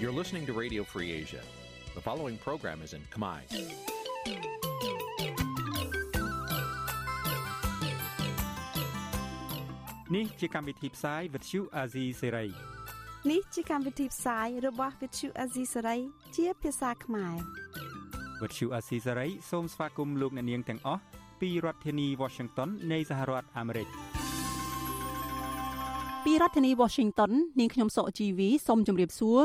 You're listening to Radio Free Asia. The following program is in Khmer. នេះជាកម្មវិធីផ្សាយ Vuthu Azizi Serai នេះជាកម្មវិធីផ្សាយរបស់ Vuthu Azizi Serai ជាភាសាខ្មែរ Vuthu Azizi Serai សូមស្វាគមន៍លោកអ្នកនាងទាំងអស់ពីរដ្ឋធានី Washington នៃសហរដ្ឋអាមេរិក ពីរដ្ឋធានី Washington នាងខ្ញុំសុកជីវីសូមជម្រាបសួរ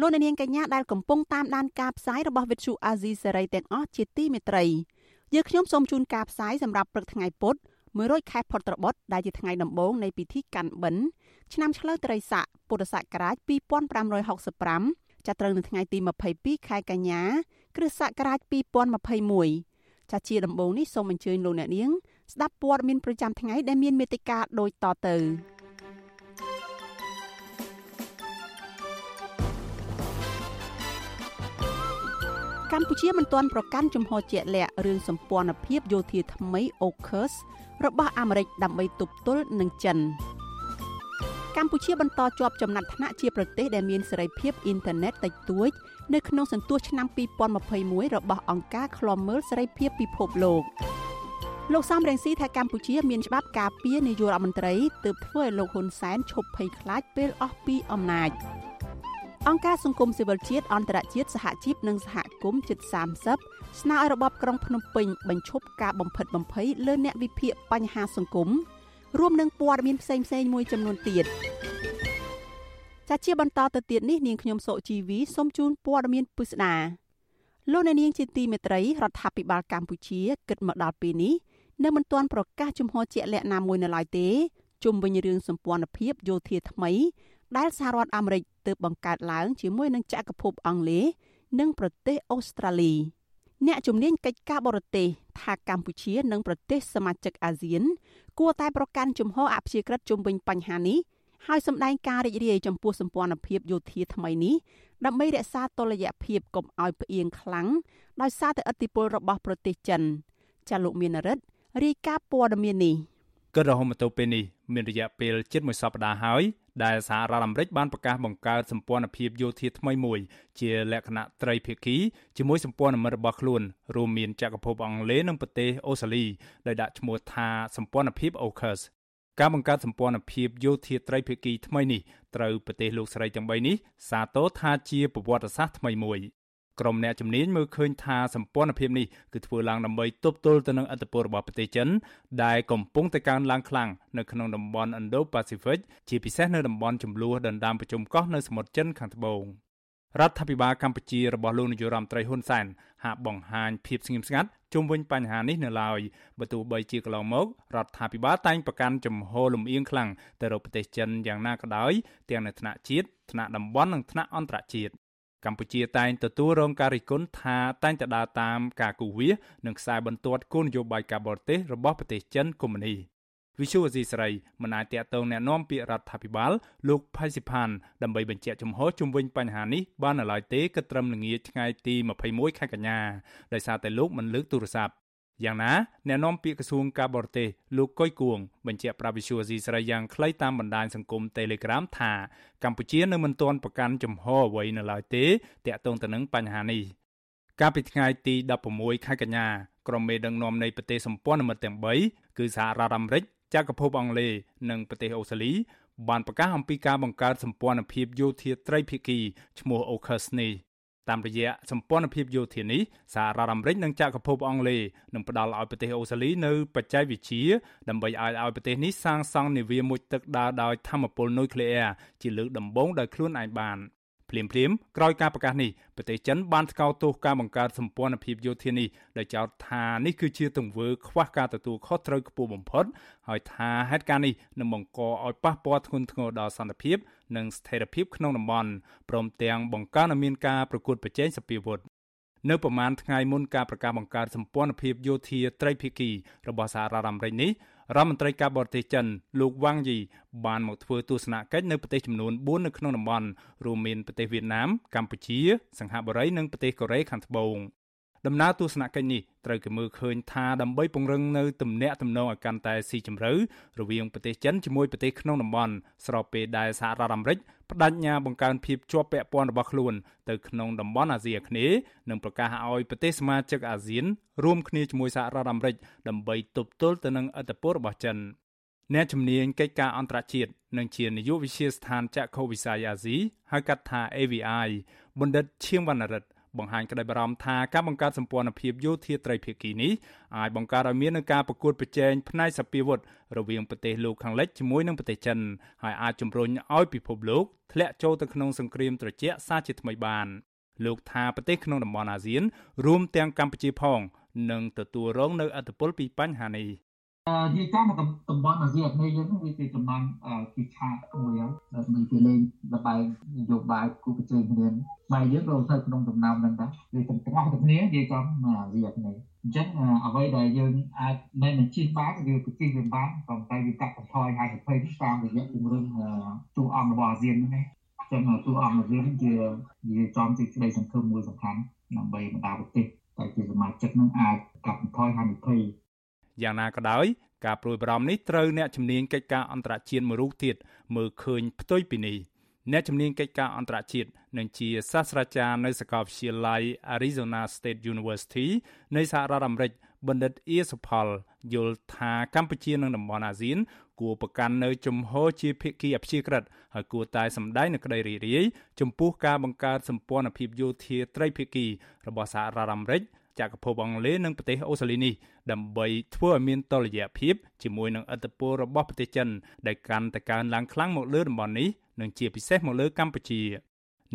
លោកអ្នកនាងកញ្ញាដែលកំពុងតាមដានការផ្សាយរបស់ Vuthu Azizi Serai ទាំងអស់ជាទីមេត្រីយើងខ្ញុំសូមជូនការផ្សាយសម្រាប់ព្រឹកថ្ងៃពុទ្ធ100ខែផុតត្របុត្រដែលជាថ្ងៃដំបូងនៃពិធីកាន់បិណ្ឌឆ្នាំឆ្លូវត្រីស័កពុទ្ធសករាជ2565ចាប់ត្រូវនៅថ្ងៃទី22ខែកញ្ញា គ្រិស្តសករាជ2021ចាជាដំបូងនេះសូមអញ្ជើញលោកអ្នកនាងស្ដាប់ព័ត៌មានប្រចាំថ្ងៃដែលមានមេត្តាដូចតទៅ កម្ពុជាមិនទាន់ប្រកាន់ជំហរជាក់លាក់រឿងសម្ព័ន្ធភាពយោធាថ្មី AUKUS របស់អាមេរិកដើម្បីទប់ទល់នឹងចិនកម្ពុជាបន្តជាប់ចំណាត់ថ្នាក់ជាប្រទេសដែលមានសេរីភាពអ៊ីនធឺណិតតិចតួចនៅក្នុងសន្ទុះឆ្នាំ2021របស់អង្គការឃ្លាំមើលសេរីភាពពិភពលោកលោកសំរងស៊ីថាកម្ពុជាមានច្បាប់ការពារនាយករដ្ឋមន្ត្រីទើបធ្វើឲ្យលោកហ៊ុនសែនឈប់ភ័យខ្លាចពេលអស់ពីអំណាច អង្គការសង្គមស៊ីវិលជាតិអន្តរជាតិសហជីពនិងសហគមន៍ជិត30ស្នើឲ្យរបបក្រុងភ្នំពេញបញ្ឈប់ការបំផិតបំភ័យលើអ្នកវិភាគបញ្ហាសង្គមរួមនឹងព័ត៌មានផ្សេងៗមួយចំនួនទៀតចាជាបន្តទៅទៀតនេះនាងខ្ញុំសុជីវីសូមជូនព័ត៌មានពិស្ដាលោកអ្នកនាងជាទីមេត្រីរដ្ឋាភិបាលកម្ពុជាគិតមកដល់ពេលនេះនៅមិនទាន់ប្រកាសជំហរជាក់លាក់ណាមួយនៅឡើយទេជុំវិញរឿងសម្ព័ន្ធភាពយោធាថ្មី ដែលសហរដ្ឋអាមេរិកទើបបង្កើតឡើងជាមួយនឹងចក្រភពអង់គ្លេសនិងប្រទេសអូស្ត្រាលីអ្នកជំនាញកិច្ចការបរទេសថាកម្ពុជានិងប្រទេសសមាជិកអាស៊ាន គួរតែប្រកាន់ជំហរអព្យាក្រឹតជុំវិញបញ្ហានេះហើយសម្ដែងការរីករាយចំពោះសម្ព័ន្ធភាពយោធាថ្មីនេះដើម្បីរក្សាតុល្យភាពកុំឲ្យផ្អៀងខ្លាំងដោយសារតែឥទ្ធិពលរបស់ប្រទេសចិនចាលោកមានរិទ្ធរាយការណ៍ព័ត៌មាននេះគិតរហូតមកទល់ពេលនេះមានរយៈពេលជិតមួយសប្តាហ៍ហើយ ដែលសហរដ្ឋអាមេរិកបានប្រកាសបង្កើតសម្ព័ន្ធភាពយោធាថ្មីមួយជាលក្ខណៈត្រីភាគីជាមួយសម្ព័ន្ធមិត្តរបស់ខ្លួនរួមមានចក្រភពអង់គ្លេសនិងប្រទេសអូស្ត្រាលីដោយដាក់ឈ្មោះថាសម្ព័ន្ធភាព AUKUS ការបង្កើតសម្ព័ន្ធភាពយោធាត្រីភាគីថ្មីនេះត្រូវប្រទេសលោកស្រីទាំង3នេះសាទរថាជាប្រវត្តិសាស្ត្រថ្មីមួយ ក្រុមអ្នកជំនាញមើលឃើញថាសម្ព័ន្ធភាពនេះគឺធ្វើឡើងដើម្បីទប់ទល់ទៅនឹងឥទ្ធិពលរបស់ប្រទេសចិនដែលកំពុងតែកើនឡើងខ្លាំងនៅក្នុងតំបន់ Indo-Pacific ជាពិសេសនៅតំបន់ចំនួនដណ្ដើមប្រជុំកោះនៅសមុទ្រចិនខាងត្បូងរដ្ឋាភិបាលកម្ពុជារបស់លោកនាយរដ្ឋមន្ត្រីហ៊ុនសែនហាក់បង្ហាញភាពស្ងៀមស្ងាត់ជុំវិញបញ្ហានេះនៅឡើយបើទោះបីជាកន្លងមករដ្ឋាភិបាលតែងប្រកាន់ចំហលំអៀងខ្លាំងទៅរកប្រទេសចិនយ៉ាងណាក៏ដោយទាំងនៅថ្នាក់ជាតិថ្នាក់តំបន់និងថ្នាក់អន្តរជាតិ កម្ពុជាតែងទទួលរងការរិះគន់ថាតែងតែដើរតាមការគូវាសនិងខ្សែបន្ទាត់គោលនយោបាយការបរទេសរបស់ប្រទេសចិនកុម្មុយនីវិសុវអេស៊ីស្រីមិនអាចតាក់ទងแนะនាំពាក្យរដ្ឋាភិបាលលោកផៃស៊ីផានដើម្បីបញ្ជាក់ជំហរជុំវិញបញ្ហានេះបាននៅឡើយទេគិតត្រឹមល្ងាចថ្ងៃទី21ខែកញ្ញាដោយសារតែលោកមិនលើកទូរស័ព្ទ យ៉ាងណាអ្នកនាំពាក្យក្រសួងការបរទេសលោកកុយគួងបញ្ជាក់ប្រាប់វិសុវស៊ីស្រីយ៉ាងខ្លីតាមបណ្ដាញសង្គម Telegram ថាកម្ពុជានៅមិនទាន់ប្រកាន់ជំហរអ្វីនៅឡើយទេទាក់ទងទៅនឹងបញ្ហានេះកាលពីថ្ងៃទី16ខែកញ្ញាក្រុមមេដឹកនាំនៃប្រទេសសម្ព័ន្ធមិត្តទាំង3គឺសហរដ្ឋអាមេរិកចក្រភពអង់គ្លេសនិងប្រទេសអូស្ត្រាលីបានប្រកាសអំពីការបង្កើតសម្ព័ន្ធភាពយោធាត្រីភាគីឈ្មោះ AUKUS នេះ តាមរយៈសម្ព័ន្ធភាពយោធានេះសហរដ្ឋអាមេរិកនិងចក្រភពអង់គ្លេសនឹងផ្ដល់ឲ្យប្រទេសអូស្ត្រាលីនៅបច្ចេកវិទ្យាដើម្បីឲ្យឲ្យប្រទេសនេះសាងសង់នាវាមុជទឹកដើរដោយធម្មពលនុយក្លេអ៊ែរជាលើកដំបូងដោយខ្លួនឯងបាន ភ្លាមភ្លាមក្រោយការប្រកាសនេះប្រទេសចិនបានថ្កោលទោសការបង្កើតសម្ព័ន្ធភាពយោធានេះដោយចោទថានេះគឺជាទង្វើខ្វះការទទួលខុសត្រូវខ្ពស់បំផុតហើយថាហេតុការណ៍នេះនឹងបង្កឲ្យប៉ះពាល់ធ្ងន់ធ្ងរដល់សន្តិភាពនិងស្ថិរភាពក្នុងតំបន់ព្រមទាំងបង្កើនឲ្យមានការប្រកួតប្រជែងសពាវុធនៅប្រមាណថ្ងៃមុនការប្រកាសបង្កើតសម្ព័ន្ធភាពយោធាត្រីភាគីរបស់សហរដ្ឋអាមេរិកនេះ រដ្ឋមន្ត្រីការបរទេសចិនលោកវ៉ាងយីបានមកធ្វើទស្សនកិច្ចនៅប្រទេសចំនួន4នៅក្នុងតំបន់រួមមានប្រទេសវៀតណាមកម្ពុជា សិង្ហបុរីនិងប្រទេសកូរ៉េខាងត្បូង ដំណើរទស្សនកិច្ចនេះត្រូវគេមើលឃើញថាដើម្បីពង្រឹងនៅទំនាក់ទំនងឲ្យកាន់តែស៊ីជម្រៅរវាងប្រទេសចិនជាមួយប្រទេសក្នុងតំបន់ស្របពេលដែលសហរដ្ឋអាមេរិកបដិញ្ញាបង្កើនភាពជាប់ពាក់ព័ន្ធរបស់ខ្លួនទៅក្នុងតំបន់អាស៊ីអាគ្នេយ៍និងប្រកាសឲ្យប្រទេសសមាជិកអាស៊ានរួមគ្នាជាមួយសហរដ្ឋអាមេរិកដើម្បីទប់ទល់ទៅនឹងឥទ្ធិពលរបស់ចិនអ្នកជំនាញកិច្ចការអន្តរជាតិនិងជានាយកវិទ្យាស្ថានចក្ខុវិស័យអាស៊ីហៅកាត់ថា AVI បណ្ឌិតឈៀងវណ្ណរិទ្ធ បង្ហាញក្តីបារម្ភថាការបង្កើតសម្ព័ន្ធភាពយោធាត្រីភាគីនេះអាចបង្កើតឲ្យមាននឹងការប្រកួតប្រជែងផ្នែកសពាវុធរវាងប្រទេសលោកខាងលិចជាមួយនឹងប្រទេសចិនហើយអាចជំរុញឲ្យពិភពលោកធ្លាក់ចូលទៅក្នុងសង្គ្រាមត្រជាក់សាជាថ្មីបានលោកថាប្រទេសក្នុងតំបន់អាស៊ាន រួមទាំងកម្ពុជាផងនឹងទទួលរងនៅឥទ្ធិពលពីបញ្ហានេះ និយាយតាមតំបន់អាស៊ីអាគ្នេយ៍យើងវាជាចំណងជាឆាកមួយហើយដើម្បីគេលេងលបែងនយោបាយគូប្រជែងគ្នាបែរយើងក៏ទៅក្នុងដំណាំហ្នឹងដែរវាទាំងទាំងអស់គ្នានិយាយចំអាស៊ីអាគ្នេយ៍អញ្ចឹងអ្វីដែលយើងអាចមិនបញ្ជិះបានវាប្រជិះវាបានប៉ុន្តែវាកាត់បន្ថយហានិភ័យតាមរយៈជំរុញទូអង្គរបស់អាស៊ានហ្នឹងចឹងទូអង្គអាស៊ានជាជាចំជាក្តីសង្ឃឹមមួយសំខាន់ដើម្បីបណ្ដាប្រទេសតែជាសមាជិកនឹងអាចកាត់បន្ថយហានិភ័ យយ៉ាងណាក៏ដោយការព្រួយបារម្ភនេះត្រូវអ្នកជំនាញកិច្ចការអន្តរជាតិមួយរូបទៀតមើលឃើញផ្ទុយពីនេះអ្នកជំនាញកិច្ចការអន្តរជាតិនិងជាសាស្ត្រាចារ្យនៅសាកលវិទ្យាល័យ Arizona State University នៃសហរដ្ឋអាមេរិកបណ្ឌិតអៀសុផលយល់ថាកម្ពុជានិងតំបន់អាស៊ាន គួរប្រកាន់នៅជំហរជាភាគីអព្យាក្រឹតហើយគួរតែសម្ដែងនៅក្តីរីករាយចំពោះការបង្កើតសម្ព័ន្ធភាពយោធាត្រីភាគីរបស់សហរដ្ឋអាមេរិក ចក្រភពអង់គ្លេសនិងប្រទេសអូស្ត្រាលីនេះដើម្បីធ្វើឲ្យមានតុល្យភាពជាមួយនឹងឥទ្ធិពលរបស់ប្រទេសចិនដែលកាន់តែកើនឡើងខ្លាំងមកលើតំបន់នេះនិងជាពិសេសមកលើកម្ពុជា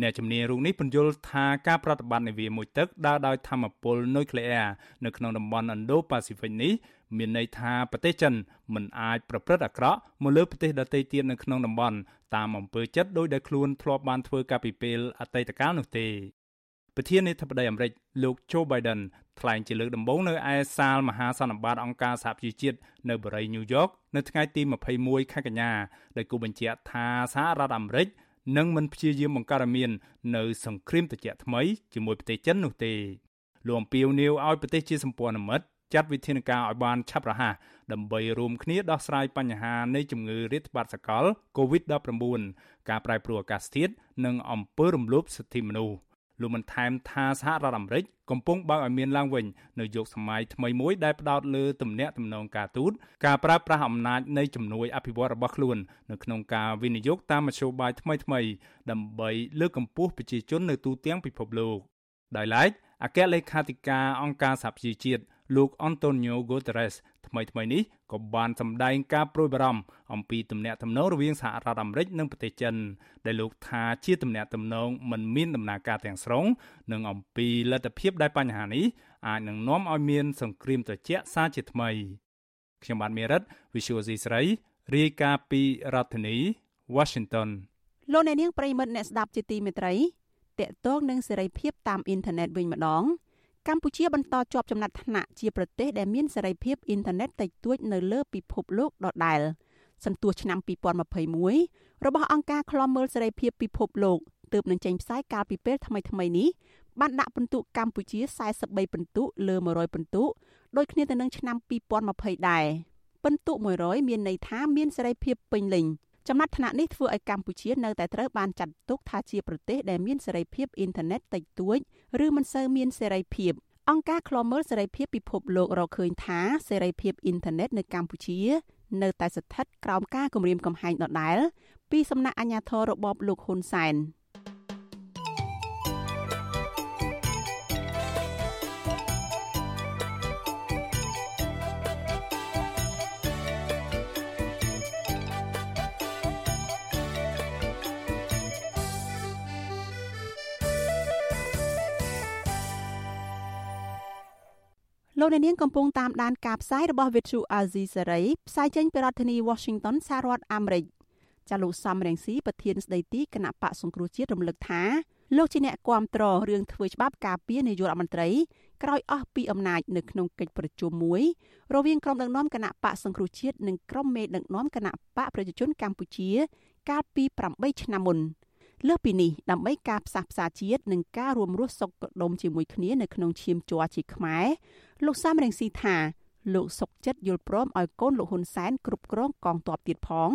អ្នកជំនាញរូបនេះពន្យល់ថាការប្រតិបត្តិនាវាមួយទឹកដើរដោយធម្មពលនុយក្លេអ៊ែរនៅក្នុងតំបន់ Indo-Pacific នេះមានន័យថាប្រទេសចិនមិនអាចប្រព្រឹត្តអាក្រក់មកលើប្រទេសដទៃទៀតនៅក្នុងតំបន់តាមអំពើចិត្តដោយដែលខ្លួនធ្លាប់បានធ្វើកាលពីពេលអតីតកាលនោះទេ ប្រធានាធិបតីអាមេរិកលោក Joe Biden ថ្លែងជាលើកដំបូងនៅឯសាលមហាសន្និបាតអង្គការសហប្រជាជាតិនៅបរិយាញូវយ៉កនៅថ្ងៃទី21ខែកញ្ញាដែលគូបញ្ជាក់ថាសហរដ្ឋអាមេរិកនឹងមិនព្យាយាមបង្កើតឲ្យមាននៅសង្គ្រាមត្រជាក់ថ្មីជាមួយប្រទេសចិននោះទេលោកអំពាវនាវឲ្យប្រទេសជាសម្ព័ន្ធមិត្តចាត់វិធានការឲ្យបានឆាប់រហ័សដើម្បីរួមគ្នាដោះស្រាយបញ្ហានៃជំងឺរាតត្បាតសកល COVID-19 ការប្រែប្រួលអាកាសធាតុនិងអំពើរំលោភសិទ្ធិមនុស្ស លោកបានថែមថាសហរដ្ឋអាមេរិកកំពុងបើកឲ្យមានឡើងវិញនៅយុគសម័យថ្មីមួយដែលផ្ដោតលើទំនាក់ទំនងការទូតការប្រើប្រាស់អំណាចនៃជំនួយអភិវឌ្ឍរបស់ខ្លួននៅក្នុងការវិនិយោគតាមមធ្យោបាយថ្មីៗដើម្បីលើកកម្ពស់ប្រជាជននៅទូទាំងពិភពលោកដោយឡែក អគ្គលេខាធិការអង្គការសហប្រជាជាតិលោក Antonio Guterres ថ្មីថ្មីនេះក៏បានសម្ដែងការប្រួយបារម្ភអំពីទំនាក់ទំនងរវាងសហរដ្ឋអាមេរិកនិងប្រទេសចិនដែលលោកថាជាទំនាក់ទំនងមិនមានដំណើរការទាំងស្រុងនិងអំពីលទ្ធភាពដែលបញ្ហានេះអាចនឹងនាំឲ្យមានសង្គ្រាមត្រជាក់សាជាថ្មីខ្ញុំបាទមេរិត Visual C ស្រីរាយការណ៍ពីរដ្ឋធានី Washington លោកអ្នកនាងប្រិមិត្តអ្នកស្ដាប់ជាទីមេត្រី តកតងនឹងសេរីភាពតាមអ៊ីនធឺណិតវិញម្ដងកម្ពុជាបន្តជាប់ចំណាត់ថ្នាក់ជាប្រទេសដែលមានសេរីភាពអ៊ីនធឺណិតតិចតួចនៅលើពិភពលោកដដែលសន្ទុះឆ្នាំ2021របស់អង្គការឃ្លាំមើលសេរីភាពពិភពលោកទើបនឹងចេញផ្សាយកាលពីពេលថ្មីៗនេះបានដាក់ពិន្ទុកម្ពុជា43ពិន្ទុលើ100ពិន្ទុដូចគ្នាទៅនឹងឆ្នាំ2020ដែរពិន្ទុ100មានន័យថាមានសេរីភាពពេញលេញ ចំណាត់ថ្នាក់នេះធ្វើឲ្យកម្ពុជានៅតែត្រូវបានចាត់ទុកថាជាប្រទេសដែលមានសេរីភាពអ៊ីនធឺណិតតិចតួចឬមិនសូវមានសេរីភាពអង្គការឃ្លាំមើលសេរីភាពពិភពលោករកឃើញថាសេរីភាពអ៊ីនធឺណិតនៅកម្ពុជា នៅតែស្ថិតក្រោមការគំរាមកំហែងដដែលពីសំណាក់អាជ្ញាធររបបលោកហ៊ុនសែន។ លោកអ្នកនាងកំពុងតាមដានការផ្សាយរបស់ Vithu Azizi Serai ផ្សាយចេញពីរដ្ឋធានី Washington សហរដ្ឋអាមេរិកចាលោកសំរងស៊ីប្រធានស្ដីទីគណៈបកសង្គ្រោះជាតិរំលឹកថាលោកជាអ្នកគាំទ្ររឿងធ្វើច្បាប់ការពារនាយករដ្ឋមន្ត្រីក្រោយអស់ពីអំណាចនៅក្នុងកិច្ចប្រជុំមួយរវាងក្រុមដឹកនាំគណៈបកសង្គ្រោះជាតិនិងក្រុមមេដឹកនាំគណៈបកប្រជាជនកម្ពុជា កាលពី8ឆ្នាំមុន លើសពីនេះដើម្បីការផ្សះផ្សាជាតិនិងការរួមរស់សុខដុមជាមួយគ្នានៅក្នុងឈាមជ័រជាខ្មែរលោកសាមរងស៊ីថាលោកសុកចិត្តយល់ព្រមឲ្យកូនលោកហ៊ុនសែនគ្រប់គ្រងកងទ័ពទៀតផង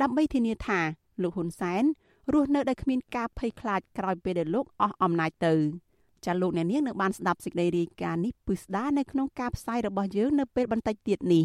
ដើម្បីធានាថាលោកហ៊ុនសែនរស់នៅដោយគ្មានការភ័យខ្លាចក្រោយពេលដែលលោកអស់អំណាចទៅចាលោកអ្នកនាងនៅបានស្ដាប់សេចក្តីរាយការណ៍នេះពិស្ដានៅក្នុងការផ្សាយរបស់យើងនៅពេលបន្តិចទៀតនេះ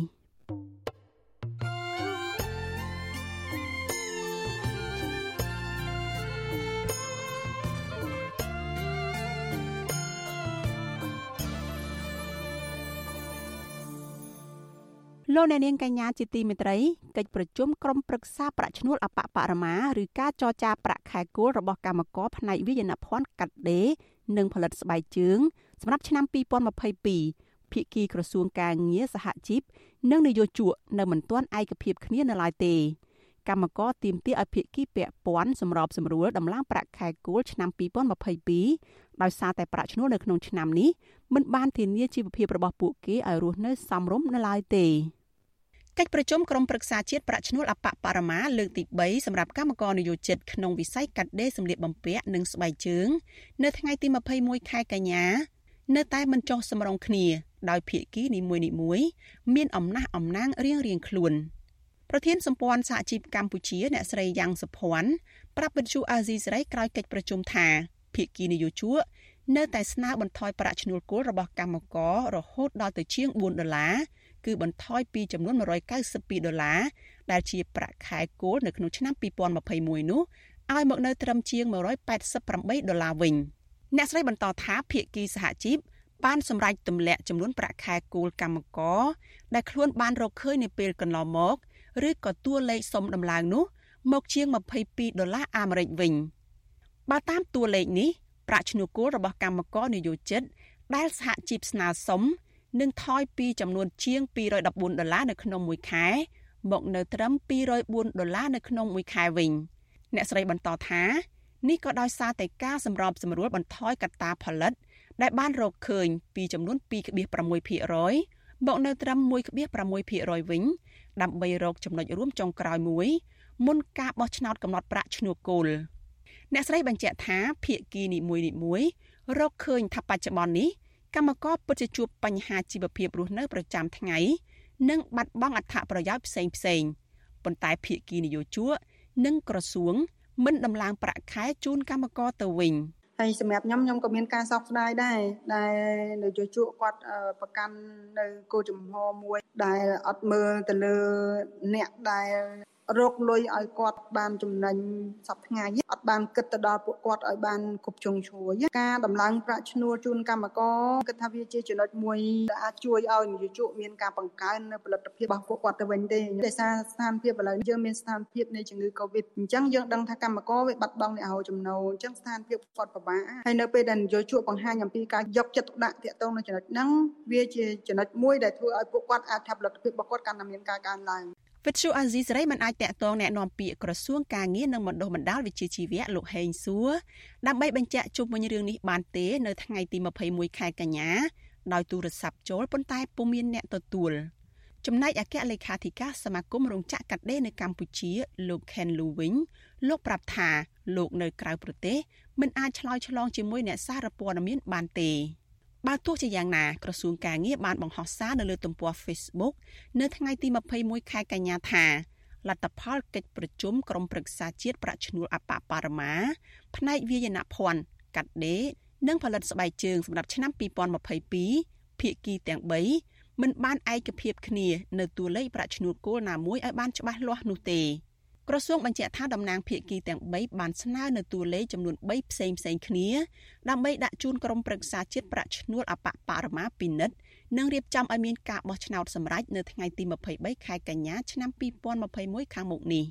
លោកអ្នកនាងកញ្ញាជាទីមេត្រីកិច្ចប្រជុំក្រុមប្រឹក្សាប្រាក់ឈ្នួលអបបរមាឬការចរចាប្រាក់ខែគោលរបស់កម្មករផ្នែកវិញ្ញាណភ័ណ្ឌកាត់ដេរនិងផលិតស្បែកជើងសម្រាប់ឆ្នាំ2022ភាគីក្រសួងការងារសហជីពនិងនយោជកនៅមិនទាន់ឯកភាពគ្នានៅឡើយទេ កម្មករទាមទារឲ្យភាគីពាក់ព័ន្ធសម្របសម្រួលដំឡើងប្រាក់ខែគោលឆ្នាំ2022ដោយសារតែប្រាក់ឈ្នួលនៅក្នុងឆ្នាំនេះមិនបានធានាជីវភាពរបស់ពួកគេឲ្យរស់នៅសមរម្យនៅឡើយទេកិច្ចប្រជុំក្រុមប្រឹក្សាជាតិប្រាក់ឈ្នួលអបបរមាលើកទី3សម្រាប់កម្មករនិយោជិតក្នុងវិស័យកាត់ដេរសម្លៀកបំពាក់និងស្បែកជើង នៅថ្ងៃទី21ខែកញ្ញានៅតែមិនចុះសម្រុងគ្នា ដោយភាគីនីមួយៗមានអំណះអំណាងរៀងៗខ្លួន ប្រធានសម្ព័ន្ធសហជីពកម្ពុជាអ្នកស្រីយ៉ាងសុភ័ណ្ឌប្រាប់វិទ្យុអាស៊ីសេរីក្រោយកិច្ចប្រជុំថាភាគីនយោជកនៅតែស្នើបន្ថយប្រាក់ឈ្នួលគោលរបស់កម្មកររហូតដល់ទៅជាង4ដុល្លារគឺបន្ថយពីចំនួន192ដុល្លារដែលជាប្រាក់ខែគោលនៅក្នុងឆ្នាំ2021នោះឲ្យមកនៅត្រឹមជាង188ដុល្លារវិញអ្នកស្រីបន្តថាភាគីសហជីពបានសម្រេចទម្លាក់ចំនួនប្រាក់ខែគោលកម្មករដែលខ្លួនបានរកឃើញនៅពេលកន្លងមក ឬក៏តួលេខសុំដំឡើងនោះ មកជាង22ដុល្លារអាមេរិកវិញបើតាមតួលេខនេះប្រាក់ឈ្នួលគោលរបស់កម្មករនិយោជិត ដែលសហជីពស្នើសុំនឹងថយពីចំនួនជាង214ដុល្លារនៅក្នុងមួយខែ មកនៅត្រឹម204ដុល្លារនៅក្នុងមួយខែវិញ អ្នកស្រីបន្តថានេះក៏ដោយសារតែការសម្របសម្រួលបន្ថយកត្តាផលិត ដែលបានរកឃើញពីចំនួន2.6%មកនៅត្រឹម1.6%វិញ ដើម្បីរកចំណុចរួមចុងក្រោយមួយមុនការបោះឆ្នោតកំណត់ប្រាក់ឈ្នួលគោលអ្នកស្រីបញ្ជាក់ថាភាគីនីមួយៗរកឃើញថាបច្ចុប្បន្ននេះកម្មករពិតជាជួបបញ្ហាជីវភាពរស់នៅប្រចាំថ្ងៃនិងបាត់បង់អត្ថប្រយោជន៍ផ្សេងផ្សេងប៉ុន្តែភាគីនយោជកនិងក្រសួងមិនដំឡើងប្រាក់ខែជូនកម្មករទៅវិញ ហើយសម្រាប់ខ្ញុំខ្ញុំក៏មានការសោកស្ដាយដែរដែលនយោជកគាត់ប្រកាន់នៅគោលចំហមួយដែលអត់មើលទៅលើអ្នកដែល រកលុយឲ្យគាត់បានចំណេញសប្ថ្ងៃអត់បានគិតទៅដល់ពួកគាត់ឲ្យបានគ្រប់ជ្រុងជ្រោយការដំឡើងប្រាក់ឈ្នួលជូនកម្មករគិតថាវាជាចំណុចមួយដែលអាចជួយឲ្យនិយោជកមានការបង្កើននៅផលិតភាពរបស់ពួកគាត់ទៅវិញទេដោយសារស្ថានភាពឥឡូវយើងមានស្ថានភាពនៃជំងឺ Covid អញ្ចឹងយើងដឹងថាកម្មករវាបាត់បង់អ្នកហៅចំណូលអញ្ចឹងស្ថានភាពគាត់ពិបាកហើយនៅពេលដែលនិយោជកបង្ហាញអំពីការយកចិត្តទុកដាក់ទាក់ទងនឹងចំណុចហ្នឹងវាជាចំណុចមួយដែលធ្វើឲ្យពួកគាត់អាចថាផលិតភាពរបស់គាត់កាន់តែមានការកើនឡើង វិទ្យុអាស៊ីសេរីមិនអាចតាក់ទងแนะនាំពាក្យក្រសួងការងារនិងបណ្ដុះបណ្ដាលវិជ្ជាជីវៈលោកហេងសួរដើម្បីបញ្ជាក់ជុំវិញរឿងនេះបានទេនៅថ្ងៃទី21ខែកញ្ញាដោយទូរស័ព្ទចូលប៉ុន្តែពុំមានអ្នកទទួលចំណែកអគ្គលេខាធិការសមាគមរោងចក្រកាត់ដេរនៅកម្ពុជាលោក Ken Lu វិញលោកប្រាប់ថាលោកនៅក្រៅប្រទេសមិនអាចឆ្លើយឆ្លងជាមួយអ្នកសារព័ត៌មានបានទេ បើទោះជាយ៉ាងណាក្រសួងការងារបានបង្ហោះសារនៅលើទំព័រ Facebook នៅថ្ងៃទី21ខែកញ្ញាថាលទ្ធផលកិច្ចប្រជុំក្រុមប្រឹក្សាជាតិប្រាក់ឈ្នួលអបបរមាផ្នែកវាយនភ័ណ្ឌកាត់ដេរនិងផលិតស្បែកជើងសម្រាប់ឆ្នាំ2022ភាគីទាំង3មិនបានឯកភាពគ្នា នៅតួលេខប្រាក់ឈ្នួលគោលណាមួយឲ្យបានច្បាស់លាស់នោះទេ ក្រសួងបញ្ជាក់ថាតំណាងភាគីទាំង3បានស្នើនៅតួលេខចំនួន3ផ្សេងផ្សេងគ្នាដើម្បីដាក់ជូនក្រុមប្រឹក្សាជាតិប្រាក់ឈ្នួលអបបរមាពិនិត្យនិងរៀបចំឲ្យមានការបោះឆ្នោតសម្រេចនៅថ្ងៃទី23ខែកញ្ញាឆ្នាំ2021ខាងមុខនេះ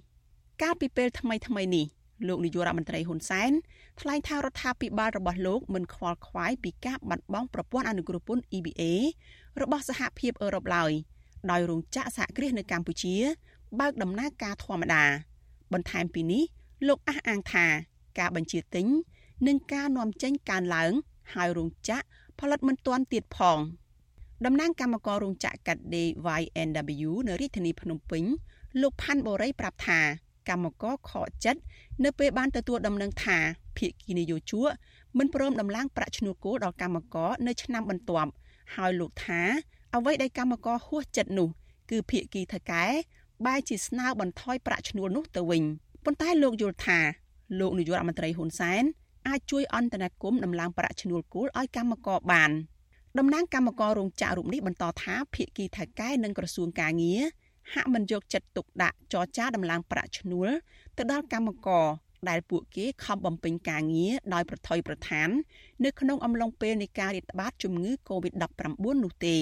កាលពីពេលថ្មីថ្មីនេះលោកនាយករដ្ឋមន្ត្រីហ៊ុនសែនថ្លែងថារដ្ឋាភិបាលរបស់លោកមិនខ្វល់ខ្វាយពីការបាត់បង់ប្រព័ន្ធអនុគ្រោះពន្ធ EBA របស់សហភាពអឺរ៉ុបឡើយដោយរោងចក្រសហគ្រាសនៅកម្ពុជា បើកដំណើរការធម្មតា បន្ថែមពីនេះលោកអះអាងថាការបញ្ជាទិញនិងការនាំចេញកើនឡើង ហើយរោងចក្រផលិតមិនទាន់ទៀតផងតំណាងកម្មកររោងចក្រកាត់ដេរ YNW នៅរាជធានីភ្នំពេញលោកផាន់បូរីប្រាប់ថាកម្មករខកចិត្តនៅពេលបានទទួលដំណឹងថាភាគីនយោជកមិនព្រមដំឡើងប្រាក់ឈ្នួលគោលដល់កម្មករនៅឆ្នាំបន្ទាប់ហើយលោកថាអ្វីដែលកម្មករហួសចិត្តនោះ គឺភាគីថកែ បែរជាស្នើបន្ថយប្រាក់ឈ្នួលនោះទៅវិញប៉ុន្តែលោកយល់ថាលោកនាយករដ្ឋមន្ត្រីហ៊ុនសែនអាចជួយអន្តរាគមន៍ដំឡើងប្រាក់ឈ្នួលគោលឲ្យកម្មករបានតំណាងកម្មកររោងចក្ររូបនេះបន្តថាភាគីថៃកែនិងក្រសួងកាងារហាក់មិនយកចិត្តទុកដាក់ចរចាដំឡើងប្រាក់ឈ្នួលទៅដល់កម្មករដែលពួកគេខំបំពេញការងារដោយប្រថុយប្រឋាន នៅក្នុងអំឡុងពេលនៃការរាតត្បាតជំងឺ Covid-19 នោះទេ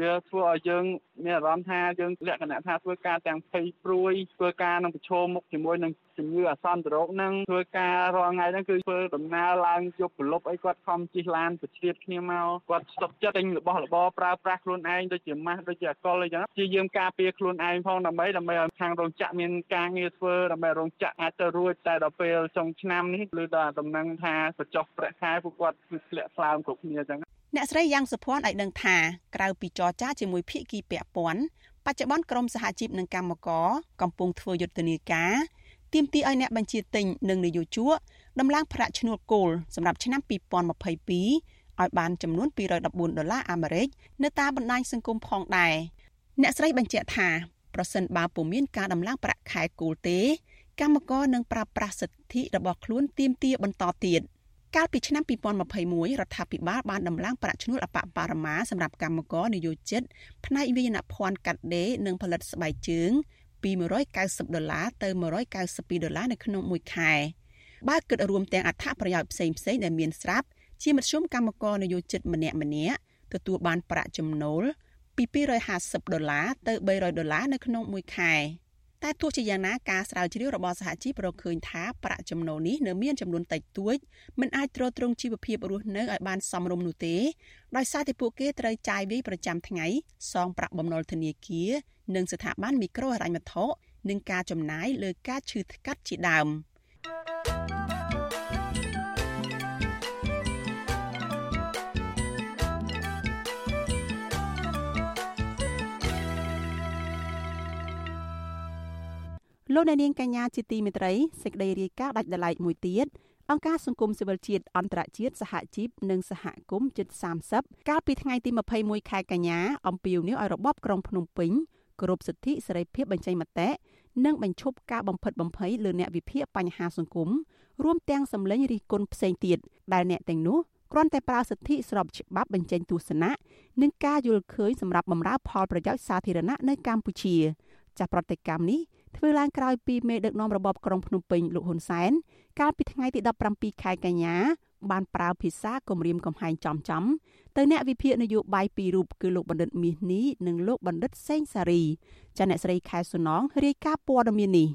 វាធ្វើឲ្យយើងមានអារម្មណ៍ថាយើងលក្ខណៈថាធ្វើការទាំងភ័យព្រួយធ្វើការនឹងប្រឈមមុខជាមួយនឹងជំងឺអាសន្នរោគហ្នឹងធ្វើការរាល់ថ្ងៃហ្នឹងគឺធ្វើដំណើរឡើងយប់ប្រលប់អីគាត់ខំជិះឡានប្រជ្រៀតគ្នាមកគាត់ស្តុកចិត្តទិញរបស់របរប្រើប្រាស់ខ្លួនឯងដូចជាម៉ាស់ដូចជាអកុលអីចឹងជាយើងការពារខ្លួនឯងផងដើម្បីដើម្បីឲ្យខាងរោងចក្រមានការងារធ្វើដើម្បីរោងចក្រអាចទៅរួចតែដល់ពេលចុងឆ្នាំនេះឬដល់ដំណឹងថាបញ្ចុះប្រាក់ខែពួកគាត់គឺធ្លាក់ស្លើមគ្រប់គ្នាចឹង អ្នកស្រីយ៉ាងសុភ័ណ្ឌឲ្យដឹងថាក្រៅពីចរចាជាមួយភាគីពាក់ព័ន្ធបច្ចុប្បន្នក្រមសហជីពនិងកម្មករកំពុងធ្វើយុទ្ធនាការទាមទារឲ្យអ្នកបញ្ជាទិញនិងនយោជកដំឡើងប្រាក់ឈ្នួលគោលសម្រាប់ឆ្នាំ2022ឲ្យបានចំនួន214ដុល្លារអាមេរិកនៅតាមបណ្ដាញសង្គមផងដែរអ្នកស្រីបញ្ជាក់ថាប្រសិនបើពុំមានការដំឡើងប្រាក់ខែគោលទេកម្មករនឹងប្រើប្រាស់សិទ្ធិរបស់ខ្លួនទាមទារបន្តទៀត កាលពីឆ្នាំ2021រដ្ឋាភិបាលបានដំឡើងប្រាក់ឈ្នួលអបបរមាសម្រាប់កម្មករនិយោជិតផ្នែកវិញ្ញាណភ័ណ្ឌកាត់ដេរនិងផលិតស្បែកជើងពី190ដុល្លារទៅ192ដុល្លារនៅក្នុងមួយខែបើគិតរួមទាំងអត្ថប្រយោជន៍ផ្សេងផ្សេងដែលមានស្រាប់ជាមធ្យមកម្មករនិយោជិតម្នាក់ម្នាក់ទទួលបានប្រាក់ចំណូលពី250ដុល្លារទៅ300ដុល្លារនៅក្នុងមួយខែ។ តែទោះជាយ៉ាងណាការស្រាវជ្រាវរបស់សហជីពរកឃើញថាប្រាក់ចំណូលនេះនៅមានចំនួនតិចតួចមិនអាចទ្រទ្រង់ជីវភាពរស់នៅឲ្យបានសមរម្យនោះទេដោយសារតែពួកគេត្រូវចាយវាយប្រចាំថ្ងៃសងប្រាក់បំណុលធនាគារនិងស្ថាប័នមីក្រូហិរញ្ញវត្ថុនិងការចំណាយលើការឈឺថ្កាត់ជាដើម។ លោកអ្នកនាងកញ្ញាជាទីមេត្រីសេចក្តីរាយការណ៍ដាច់ដライមួយទៀតអង្គការសង្គមស៊ីវិលជាតិអន្តរជាតិសហជីពនិងសហគមន៍ជិត30កាលពីថ្ងៃទី21ខែកញ្ញាអំពាវនាវឲ្យរបបក្រុងភ្នំពេញគោរពសិទ្ធិសេរីភាពបញ្ចេញមតិនិងបញ្ឈប់ការបំផិតបំភ័យលើអ្នកវិភាគបញ្ហាសង្គមរួមទាំងសម្លេងរិះគន់ផ្សេងទៀតដែលអ្នកទាំងនោះគ្រាន់តែប្រើសិទ្ធិស្របច្បាប់បញ្ចេញទស្សនៈនិងការយល់ឃើញសម្រាប់បម្រើផលប្រយោជន៍សាធារណៈនៅកម្ពុជាចាស់ប្រតិកម្មនេះ ធ្វើឡើងក្រោយពីមេដឹកនាំរបបក្រុងភ្នំពេញលោកហ៊ុនសែនកាលពីថ្ងៃទី17ខែកញ្ញាបានប្រើភាសាគម្រាមកំហែងចំចំទៅអ្នកវិភាគនយោបាយពីររូបគឺលោកបណ្ឌិតមាសនេះនិងលោកបណ្ឌិតសេងសារីចាអ្នកស្រីខែសុណងរាយការណ៍ព័ត៌មាននេះ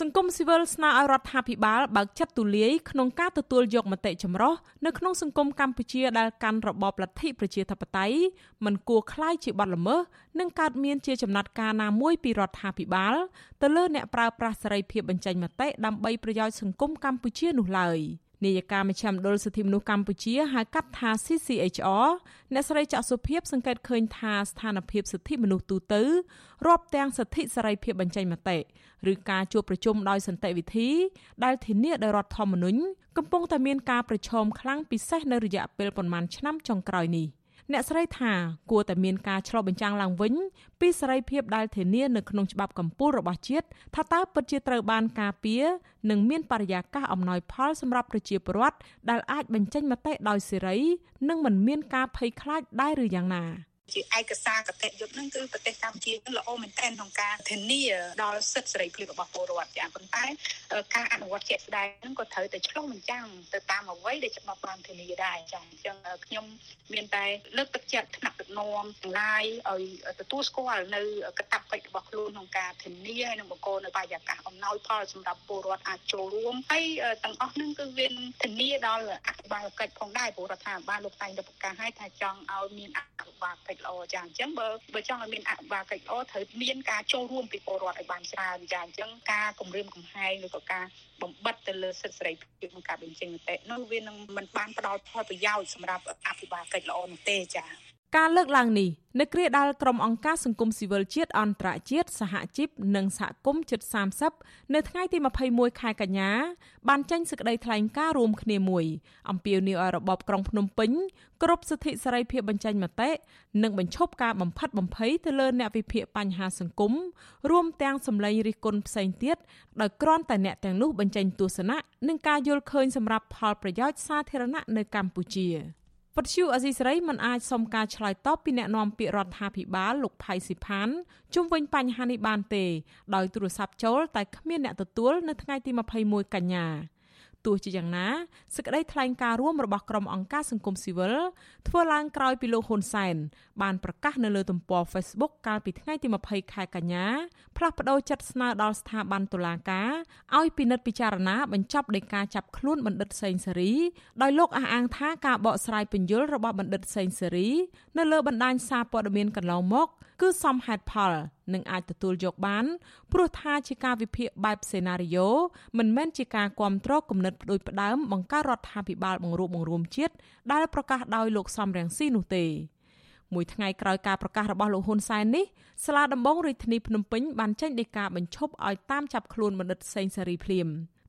សង្គមស៊ីវិលស្នើឲ្យរដ្ឋាភិបាលបើកចិត្តទូលាយក្នុងការទទួលយកមតិចម្រុះនៅក្នុងសង្គមកម្ពុជាដែលកាន់របបលទ្ធិប្រជាធិបតេយ្យមិនគួរคล้ายជាបទល្មើសនិងកើតមានជាចំណាត់ការណាមួយពីរដ្ឋាភិបាលទៅលើអ្នកប្រើប្រាស់សេរីភាពបញ្ចេញមតិដើម្បីប្រយោជន៍សង្គមកម្ពុជានោះឡើយ។ នាយកាមជ្ឈមណ្ឌលសិទ្ធិមនុស្សកម្ពុជាហៅកាត់ថា CCHR អ្នកស្រីចាក់សុភាពសង្កេតឃើញថាស្ថានភាពសិទ្ធិមនុស្សទូទៅរាប់ទាំងសិទ្ធិសេរីភាពបញ្ចេញមតិឬការជួបប្រជុំដោយសន្តិវិធីដែលធានាដោយរដ្ឋធម្មនុញ្ញកំពុងតែមានការប្រឈមខ្លាំងពិសេសនៅរយៈពេលប្រមាណឆ្នាំចុងក្រោយនេះ អ្នកស្រីថាគួរតែមានការឆ្លុះបញ្ចាំងឡើងវិញពីសេរីភាពដែលធានានៅក្នុងច្បាប់កម្ពុជារបស់ជាតិថាតើពិតជាត្រូវបានការពារនិងមានបរិយាកាសអំណោយផលសម្រាប់ប្រជាពលរដ្ឋដែលអាចបញ្ចេញមតិដោយសេរី និងមិនមានការភ័យខ្លាចដែរឬយ៉ាងណា។ ជាឯកសារកតេយុត្តហ្នឹងគឺប្រទេសកម្ពុជាល្អមែនទែនក្នុងការធានាដល់សិទ្ធិសេរីភាពរបស់ពលរដ្ឋចាប៉ុន្តែការអនុវត្តជាក់ស្ដែងហ្នឹងក៏ត្រូវតែឆ្លុះបញ្ចាំងទៅតាមអ្វីដែលច្បាប់បានធានាដែរចាអញ្ចឹងខ្ញុំមានតែលើកទឹកចិត្តថ្នាក់ដឹកនាំទាំងឡាយឲ្យទទួលស្គាល់នៅកតាបកិច្ចរបស់ខ្លួនក្នុងការធានាហើយនឹងបង្កនៅបរិយាកាសអំណោយផលសម្រាប់ពលរដ្ឋអាចចូលរួមហើយទាំងអស់ហ្នឹងគឺវាធានាដល់អភិបាលកិច្ចផងដែរព្រោះរដ្ឋាភិបាលលោកតែងតែប្រកាសឲ្យថាចង់ឲ្យមានអភិបាលកិច្ចល្អចាអញ្ចឹងបើបើចង់ឲ្យមានអភិបាលកិច្ចល្អត្រូវមានការចូលរួមពីពលរដ្ឋឲ្យបានច្រើនចាអញ្ចឹងការគម្រាមកំហែងឬក៏ការបំបិតទៅលើសិទ្ធិសេរីភាពក្នុងការបញ្ចេញមតិនោះវានឹងមិនបានផ្ដល់ផលប្រយោជន៍សម្រាប់អភិបាលកិច្ចល្អនោះទេចា ការលើកឡើងនេះនៅគ្រាដែលក្រុមអង្គការសង្គមស៊ីវិលជាតិអន្តរជាតិសហជីពនិងសហគមន៍ជិត30នៅថ្ងៃទី21ខែកញ្ញាបានចេញសេចក្តីថ្លែងការណ៍រួមគ្នាមួយអំពាវនាវឲ្យរបបក្រុងភ្នំពេញគ្រប់សិទ្ធិសេរីភាពបញ្ចេញមតិនិងបញ្ឈប់ការបំផិតបំភ័យទៅលើអ្នកវិភាគបញ្ហាសង្គមរួមទាំងសម្លេងរិះគន់ផ្សេងទៀតដោយគ្រាន់តែអ្នកទាំងនោះបញ្ចេញទស្សនៈនិងការយល់ឃើញសម្រាប់ផលប្រយោជន៍សាធារណៈនៅកម្ពុជា។ ពទ្យុអេស៊ីសរ៉ៃមិនអាចសុំការឆ្លើយតបពីអ្នកនាំពាក្យរដ្ឋាភិបាលលោកផៃស៊ីផានជុំវិញបញ្ហានេះបានទេដោយទូរស័ព្ទចូលតែគ្មានអ្នកទទួលនៅថ្ងៃទី21កញ្ញា ទោះជាយ៉ាងណាសេចក្តីថ្លែងការណ៍រួមរបស់ក្រុមអង្គការសង្គមស៊ីវិលធ្វើឡើងក្រោយពីលោកហ៊ុនសែនបានប្រកាសនៅលើទំព័រ Facebook កាលពីថ្ងៃទី20ខែកញ្ញាផ្លាស់ប្តូរចិត្តស្នើដល់ស្ថាប័នតុលាការឲ្យពិនិត្យពិចារណាបញ្ចប់ដីកាចាប់ខ្លួនបណ្ឌិតសេងសេរីដោយលោកអះអាងថាការបកស្រាយពន្យល់របស់បណ្ឌិតសេងសេរីនៅលើបណ្ដាញសារព័ត៌មានកន្លងមក គឺសមហេតុផលនិងអាចទទួលយកបានព្រោះថាជាការវិភាគបែបសេណារីយ៉ូមិនមែនជាការគ្រប់គ្រងគំនិតផ្ដួចផ្ដើមបង្កើតរដ្ឋាភិបាលបង្រួបបង្រួមជាតិដែលប្រកាសដោយលោកសំរងស៊ីនោះទេមួយថ្ងៃក្រោយការប្រកាសរបស់លោកហ៊ុនសែននេះសាលាដំបងរាជធានីភ្នំពេញបានចេញដីកាបញ្ឈប់ឲ្យតាមចាប់ខ្លួនបណ្ឌិតសេងសេរីភ្លាម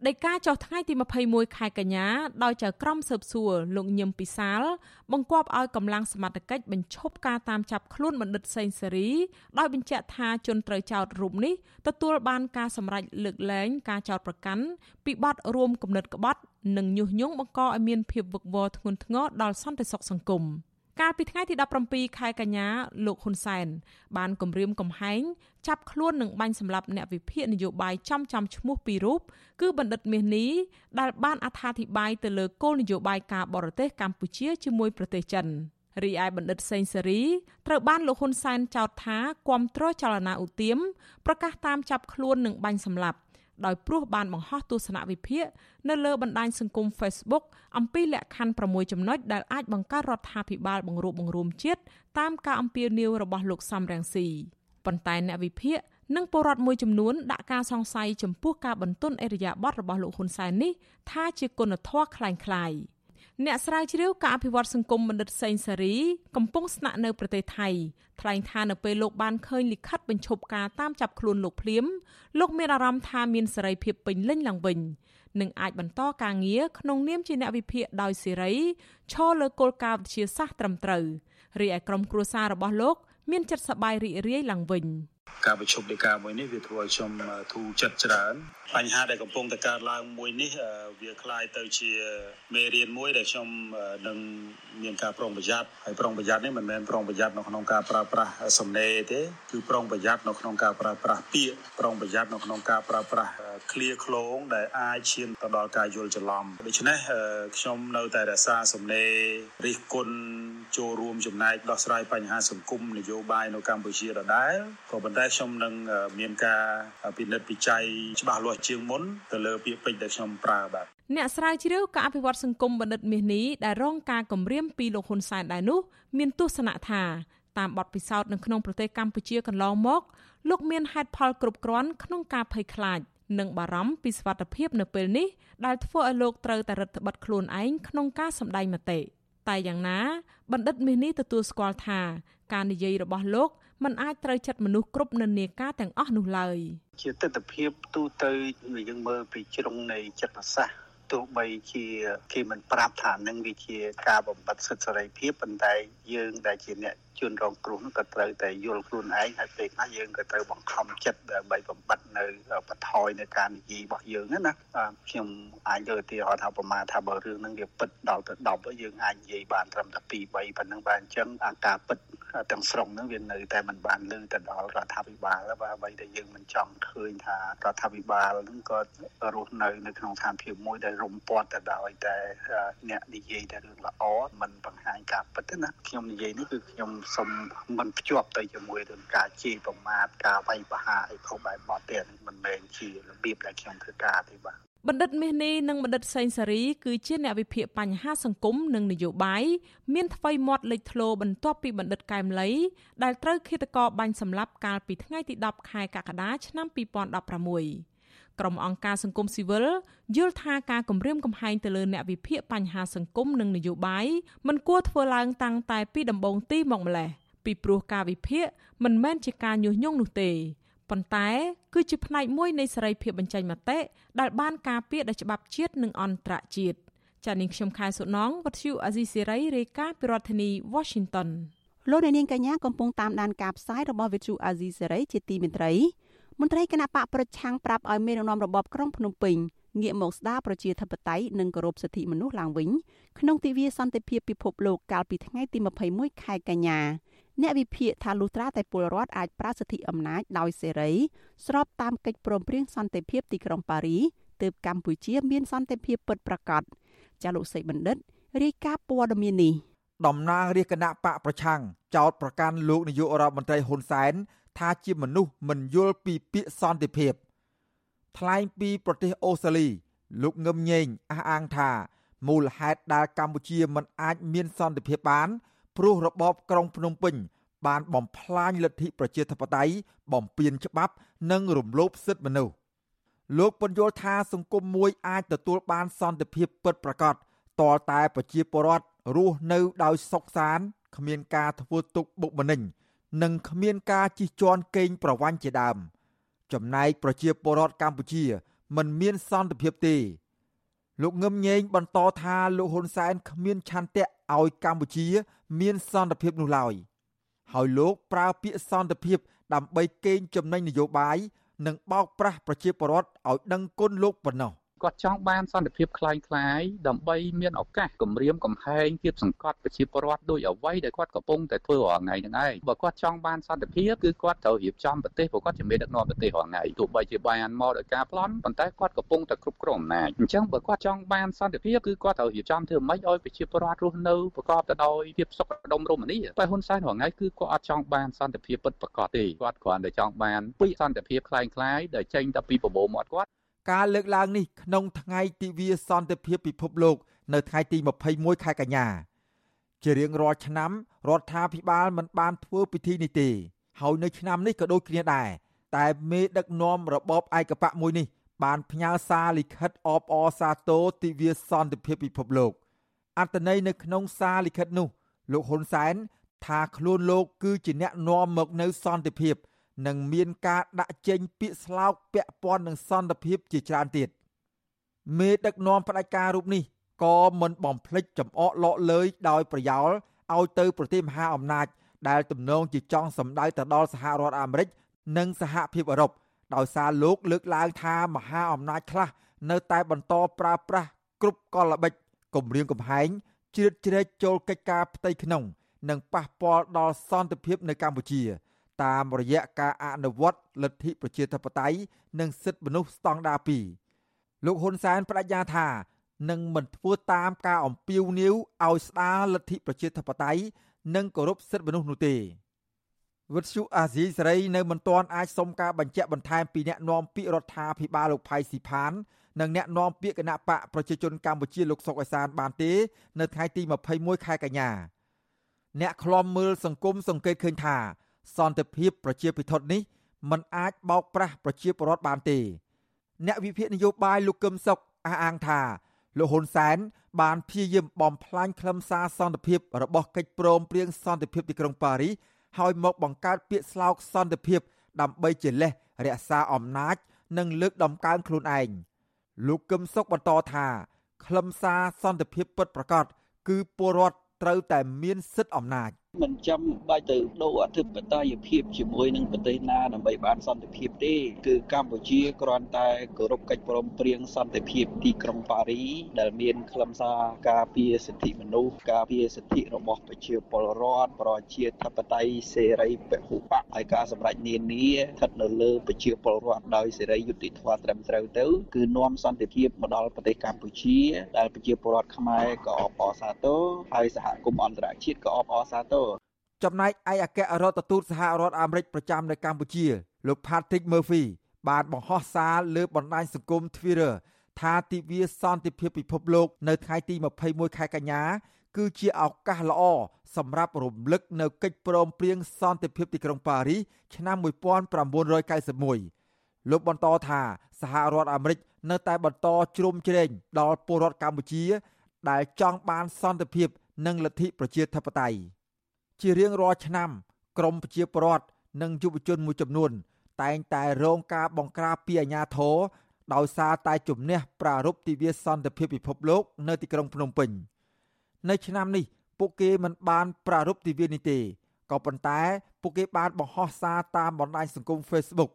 ដីកាចុះថ្ងៃទី21ខែកញ្ញាដោយចៅក្រមស៊ើបសួរលោកញឹមពិសាល បង្គាប់ឲ្យកម្លាំងសមត្ថកិច្ចបញ្ឈប់ការតាមចាប់ខ្លួនបណ្ឌិតសេងសេរីដោយបញ្ជាក់ថាជនត្រូវចោទរូបនេះទទួលបានការសម្រេចលើកលែងការចោទប្រកាន់ពីបទរួមគំនិតក្បត់ និងញុះញង់បង្កឲ្យមានភាពវឹកវរធ្ងន់ធ្ងរដល់សន្តិសុខសង្គម។ កាលពីថ្ងៃទី17ខែកញ្ញាលោកហ៊ុនសែនបានគម្រាមកំហែងចាប់ខ្លួននិងបាញ់សម្លាប់អ្នកវិភាគនយោបាយចំចំឈ្មោះពីររូបគឺបណ្ឌិតមាសនេះដែលបានអត្ថាធិប្បាយទៅលើគោលនយោបាយការបរទេសកម្ពុជាជាមួយប្រទេសចិនរីឯបណ្ឌិតសេងសេរីត្រូវបានលោកហ៊ុនសែនចោទថាគាំទ្រចលនាឧទាមប្រកាសតាមចាប់ខ្លួននិងបាញ់សម្លាប់ ដោយព្រោះបានបង្ហោះទស្សនវិភាគនៅលើបណ្ដាញសង្គម Facebook អំពីលក្ខខណ្ឌ6ចំណុចដែលអាចបង្កើតរដ្ឋាភិបាលបង្រួបបង្រួមជាតិតាមការអំពាវនាវរបស់លោកសំរងស៊ីប៉ុន្តែអ្នកវិភាគនិងពលរដ្ឋមួយចំនួនដាក់ការសង្ស័យចំពោះការបន្ទន់អេរយាប័តរបស់លោកហ៊ុនសែននេះថាជាគុណធម៌คล้ายៗ អ្នកស្រាវជ្រាវការអភិវឌ្ឍសង្គមបណ្ឌិតសេងសារីកំពុងស្នាក់នៅប្រទេសថៃថ្លែងថានៅពេលលោកបានឃើញលិខិតបញ្ឈប់ការតាមចាប់ខ្លួនលោកភ្លាមលោកមានអារម្មណ៍ថាមានសេរីភាពពេញលេញឡើងវិញនិងអាចបន្តការងារក្នុងនាមជាអ្នកវិភាគដោយសេរីឈរលើគោលការណ៍វិទ្យាសាស្ត្រត្រឹមត្រូវរីឯក្រុមគ្រួសាររបស់លោក មានចិត្តសប្បាយរីករាយឡើងវិញ ការប្រជុំនៃការមួយនេះវាធ្វើឲ្យខ្ញុំធូរចិត្តច្រើនបញ្ហាដែលកំពុងតែកើតឡើងមួយនេះវាคล้ายទៅជាមេរៀនមួយដែលខ្ញុំនឹងមានការប្រុងប្រយ័ត្នហើយប្រុងប្រយ័ត្ននេះមិនមែនប្រុងប្រយ័ត្ននៅក្នុងការប្រើប្រាស់សំណេរទេគឺប្រុងប្រយ័ត្ននៅក្នុងការប្រើប្រាស់ពាក្យប្រុងប្រយ័ត្ននៅក្នុងការប្រើប្រាស់ឃ្លាឃ្លោងដែលអាចឈានទៅដល់ការយល់ច្រឡំដូច្នេះខ្ញុំនៅតែរក្សាសំណេររិះគន់ចូលរួមចំណែកដោះស្រាយបញ្ហាសង្គមនយោបាយនៅកម្ពុជាដដែលក៏ប៉ុន្តែ ខ្ញុំនឹងមានការពិនិត្យពិច័យច្បាស់លាស់ជាងមុនទៅលើពាក្យពេចន៍ដែលខ្ញុំប្រើបាទអ្នកស្រាវជ្រាវការអភិវឌ្ឍសង្គមបណ្ឌិតមាសនេះដែលរងការគំរាមពីលោកហ៊ុនសែនដែរនោះមានទស្សនៈថាតាមបទពិសោធន៍នៅក្នុងប្រទេសកម្ពុជាកន្លងមកលោកមានហេតុផលគ្រប់គ្រាន់ក្នុងការភ័យខ្លាចនិងបារម្ភពីសុវត្ថិភាពនៅពេលនេះដែលធ្វើឲ្យលោកត្រូវតែរឹតបន្តឹងខ្លួនឯងក្នុងការសម្ដែងមតិតែយ៉ាងណាបណ្ឌិតមាសនេះទទួលស្គាល់ថាការនិយាយរបស់លោក มันអាចត្រូវចិត្តមនុស្សគ្រប់និន្នាការទាំងអស់នោះឡើយជាទស្សនវិជ្ជាទូទៅយើងមើលពីជ្រុងនៃចិត្តសាស្ត្រទោះបីជាគេមិនប្រាប់ថានឹងវាជាការបំបត្តិសិទ្ធិសេរីភាពប៉ុន្តែយើងដែលជាអ្នកជនរងគ្រោះនោះក៏ត្រូវតែយល់ខ្លួនឯងហើយពេលខ្លះយើងក៏ត្រូវបង្ខំចិត្តដើម្បីបំបត្តិនៅបន្ថយនៅការនិយាយរបស់យើងណាខ្ញុំអាចយកទីហោថាប្រមាណថាបើរឿងហ្នឹងវាពិតដល់ទៅ10យើងអាចនិយាយបានត្រឹមតែ2 3ប៉ុណ្ណឹងបាទអញ្ចឹងអាការពិតទាំងស្រុងហ្នឹងវានៅតែមិនបានលើទៅដល់រដ្ឋាភិបាលបាទអ្វីដែលយើងមិនចង់ឃើញថារដ្ឋាភិបាលហ្នឹងក៏រស់នៅនៅក្នុងស្ថានភាពមួយដែលរំពាត់ទៅដោយតែអ្នកនិយាយតែរឿងល្អមិនបង្ហាញការពិតទេណាខ្ញុំនិយាយនេះគឺខ្ញុំសុំមិនភ្ជាប់ទៅជាមួយនឹងការជេរប្រមាថការវាយប្រហារអីខុសបែបបទទេមិនមែនជារបៀបដែលខ្ញុំធ្វើការទេបាទបណ្ឌិតមាសនេះនិងបណ្ឌិតសេងសារីគឺជាអ្នកវិភាគបញ្ហាសង្គមនិងនយោបាយមានថ្មីមាត់លេចធ្លោបន្ទាប់ពីបណ្ឌិតកែមលីដែលត្រូវឃាតករបាញ់សម្លាប់កាលពីថ្ងៃទី10ខែកក្កដាឆ្នាំ2016 ក្រុមអង្គការសង្គមស៊ីវិលយល់ថាការគម្រាមកំហែងទៅលើអ្នកវិភាគបញ្ហាសង្គមនិងនយោបាយមិនគួរធ្វើឡើងតាំងតែពីដំបូងទីមកម្លេះពីព្រោះការវិភាគមិនមែនជាការញុះញង់នោះទេប៉ុន្តែគឺជាផ្នែកមួយនៃសេរីភាពបញ្ចេញមតិដែលបានការពារដោយច្បាប់ជាតិនិងអន្តរជាតិចានាងខ្ញុំខែសុណងវັດឈូអាស៊ីសេរីរាយការណ៍ពីរដ្ឋធានី Washington លោកនាងកញ្ញាកំពុងតាមដានការផ្សាយរបស់ Vithu Azizi Serai ជាទីមេត្រី មន្ត្រីគណៈបកប្រឆាំងប្រាប់ឲ្យមេដឹកនាំរបបក្រុងភ្នំពេញងាកមកស្ដារប្រជាធិបតេយ្យនិងគោរពសិទ្ធិមនុស្សឡើងវិញក្នុងទិវាសន្តិភាពពិភពលោកកាលពីថ្ងៃទី21ខែកញ្ញាអ្នកវិភាគថាលុះត្រាតែពលរដ្ឋអាចប្រើសិទ្ធិអំណាចដោយសេរីស្របតាមកិច្ចព្រមព្រៀងសន្តិភាពទីក្រុងប៉ារីទើបកម្ពុជាមានសន្តិភាពពិតប្រាកដចាលោកសេបណ្ឌិតរាយការណ៍ព័ត៌មាននេះតំណាងរាជគណៈបកប្រឆាំងចោតប្រកាន់លោកនាយករដ្ឋមន្ត្រីហ៊ុនសែន ថាជាមនុស្សមិនយល់ពីពាក្យសន្តិភាព ថ្លែងពីប្រទេសអូស្ត្រាលី លោកងឹមញែងអះអាងថាមូលហេតុដែលកម្ពុជាមិនអាចមានសន្តិភាពបានព្រោះរបបក្រុងភ្នំពេញ បានបំផ្លាញលទ្ធិប្រជាធិបតេយ្យបំពានច្បាប់ និងរំលោភសិទ្ធិមនុស្សលោកពន្យល់ថាសង្គមមួយអាចទទួលបានសន្តិភាពពិតប្រាកដតរតែប្រជាពលរដ្ឋរស់នៅដោយសុខសាន្តគ្មានការធ្វើទុកបុកម្នេញ និងគ្មានការជិះជាន់កេងប្រវ័ញ្ចជាដើម ចំណែកប្រជាពលរដ្ឋកម្ពុជាមិនមានសន្តិភាពទេ លោកងឹមញែងបន្តថាលោកហ៊ុនសែនគ្មានឆន្ទៈឲ្យកម្ពុជា មានសន្តិភាពនោះឡើយហើយលោកប្រើពាក្យសន្តិភាព ដើម្បីកេងចំណេញនយោបាយនិងបោកប្រាស់ប្រជាពលរដ្ឋឲ្យដឹងគុណលោកប៉ុណ្ណោះ គាត់ចង់បានសន្តិភាពคล้ายៗដើម្បីមានឱកាសគម្រាមកំហែងគៀបសង្កត់ប្រជាពលរដ្ឋដោយអ្វីដែលគាត់កំពុងតែធ្វើរាល់ថ្ងៃហ្នឹងឯងបើគាត់ចង់បានសន្តិភាពគឺគាត់ត្រូវរៀបចំប្រទេសព្រោះគាត់ជាមេដឹកនាំប្រទេសរាល់ថ្ងៃទោះបីជាបានមកដោយការប្លន់ប៉ុន្តែគាត់កំពុងតែគ្រប់គ្រងអំណាចអញ្ចឹងបើគាត់ចង់បានសន្តិភាពគឺគាត់ត្រូវរៀបចំធ្វើម៉េចឲ្យប្រជាពលរដ្ឋរស់នៅប្រកបទៅដោយភាពសុខដុមរមនាតែហ៊ុនសែនរាល់ថ្ងៃគឺគាត់អត់ចង់បានសន្តិភាពពិតប្រាកដទេគាត់គ្រាន់តែចង់បានពីសន្តិភាពคล้ายៗដែលចេញតែពីប្រមូលមាត់គាត់ ការលើកឡើងនេះក្នុងថ្ងៃទិវាសន្តិភាពពិភពលោក នៅថ្ងៃទី21ខែកញ្ញាជារៀងរាល់ឆ្នាំរដ្ឋាភិបាលមិនបានធ្វើពិធីនេះទេហើយនៅឆ្នាំនេះក៏ដូចគ្នាដែរតែមេដឹកនាំរបបឯកបកមួយនេះ បានផ្ញើសារលិខិតអបអរសាទរទិវាសន្តិភាពពិភពលោកអត្តន័យនៅក្នុងសារលិខិតនោះ លោកហ៊ុនសែនថាខ្លួនលោកគឺជាអ្នកនាំមកនៅសន្តិភាព និងមានការដាក់ចេញពាក្យស្លោកពាក់ព័ន្ធនឹងសន្តិភាពជាច្រើនទៀតមេដឹកនាំផ្ដាច់ការរូបនេះក៏មិនបំភ្លេចចំអកលក់លើយដោយប្រយោលឲ្យទៅប្រទេសមហាអំណាច ដែលទំនងជាចង់សម្ដៅទៅដល់សហរដ្ឋអាមេរិកនិងសហភាពអឺរ៉ុបដោយសារលោកលើកឡើងថាមហាអំណាចខ្លះនៅតែបន្តប្រើប្រាស់គ្រប់កលល្បិចគម្រាមកំហែងជ្រៀតជ្រែកចូលកិច្ចការផ្ទៃក្នុង និងប៉ះពាល់ដល់សន្តិភាពនៅកម្ពុជា តាមរយៈការអនុវត្តលទ្ធិប្រជាធិបតេយ្យនិងសិទ្ធិមនុស្សស្តង់ដារ2លោកហ៊ុនសែនបដិញ្ញាថានឹងមិនធ្វើតាមការអំពាវនាវឲ្យស្ដារលទ្ធិប្រជាធិបតេយ្យនិងគោរពសិទ្ធិមនុស្សនោះទេវិទ្យុអាស៊ីសេរីនៅមិនទាន់អាចសុំការបញ្ជាក់បន្ថែមពីអ្នកនាំពាក្យរដ្ឋាភិបាលលោកផៃស៊ីផាននិងអ្នកនាំពាក្យគណៈបកប្រជាជនកម្ពុជាលោកសុកអេសានបានទេ នៅថ្ងៃទី21ខែកញ្ញាអ្នកខ្លំមើលសង្គមសង្កេតឃើញថា សន្តិភាពប្រជាពិធនេះมันអាចបោកប្រាស់ប្រជាពលរដ្ឋបានទេ អ្នកវិភាគនយោបាយលោកកឹមសុខអះអាងថាលោកហ៊ុនសែនបានព្យាយាមបំផ្លាញខ្លឹមសារសន្តិភាពរបស់កិច្ចព្រមព្រៀងសន្តិភាពទីក្រុងប៉ារីសហើយមកបង្កើតពាក្យស្លោកសន្តិភាពដើម្បីជាលេសរក្សាអំណាច និងលើកដំកើងខ្លួនឯងលោកកឹមសុខបន្តថាខ្លឹមសារសន្តិភាពពិតប្រាកដគឺពលរដ្ឋត្រូវតែមានសិទ្ធិអំណាចមិនចាំបាច់ទៅដូរអធិបតេយ្យភាពជាមួយនឹងប្រទេសណាដើម្បីបានសន្តិភាពទេគឺកម្ពុជាគ្រាន់តែគោរពកិច្ចព្រមព្រៀងសន្តិភាពទីក្រុងប៉ារីដែលមានខ្លឹមសារការពារសិទ្ធិមនុស្សការពារសិទ្ធិរបស់ប្រជាពលរដ្ឋប្រជាធិបតេយ្យសេរីពហុបកហើយការសម្រេចនានាស្ថិតនៅលើប្រជាពលរដ្ឋដោយសេរីយុត្តិធម៌ត្រឹមត្រូវទៅគឺនាំសន្តិភាពមកដល់ប្រទេសកម្ពុជាដែលប្រជាពលរដ្ឋខ្មែរក៏អបអរសាទរហើយសហគមន៍អន្តរជាតិក៏អបអរសាទរ ចំណែកឯអគ្គរដ្ឋទូតសហរដ្ឋអាមេរិកប្រចាំនៅកម្ពុជាលោក Patrick Murphy បានបង្ហោះសារលើបណ្ដាញសង្គម Twitter ថាទិវាសន្តិភាពពិភពលោកនៅថ្ងៃទី21ខែកញ្ញាគឺជាឱកាសល្អសម្រាប់រំលឹកនៅកិច្ចព្រមព្រៀងសន្តិភាពទីក្រុងប៉ារីសឆ្នាំ1991លោកបន្តថាសហរដ្ឋអាមេរិកនៅតែបន្តជ្រោមជ្រែងដល់ពលរដ្ឋកម្ពុជា ដែលចង់បានសន្តិភាព និងលទ្ធិប្រជាធិបតេយ្យ ជារៀងរាល់ឆ្នាំ ក្រមប្រជាពលរដ្ឋនិងយុវជនមួយចំនួន តែងតែរងការបង្ក្រាបពីអាជ្ញាធរដោយសារតែជំនះប្រារព្ធទិវាសន្តិភាពពិភពលោកនៅទីក្រុងភ្នំពេញនៅឆ្នាំនេះពួកគេមិនបានប្រារព្ធទិវានេះទេក៏ប៉ុន្តែពួកគេបានបង្ហោះសារតាមបណ្ដាញសង្គម Facebook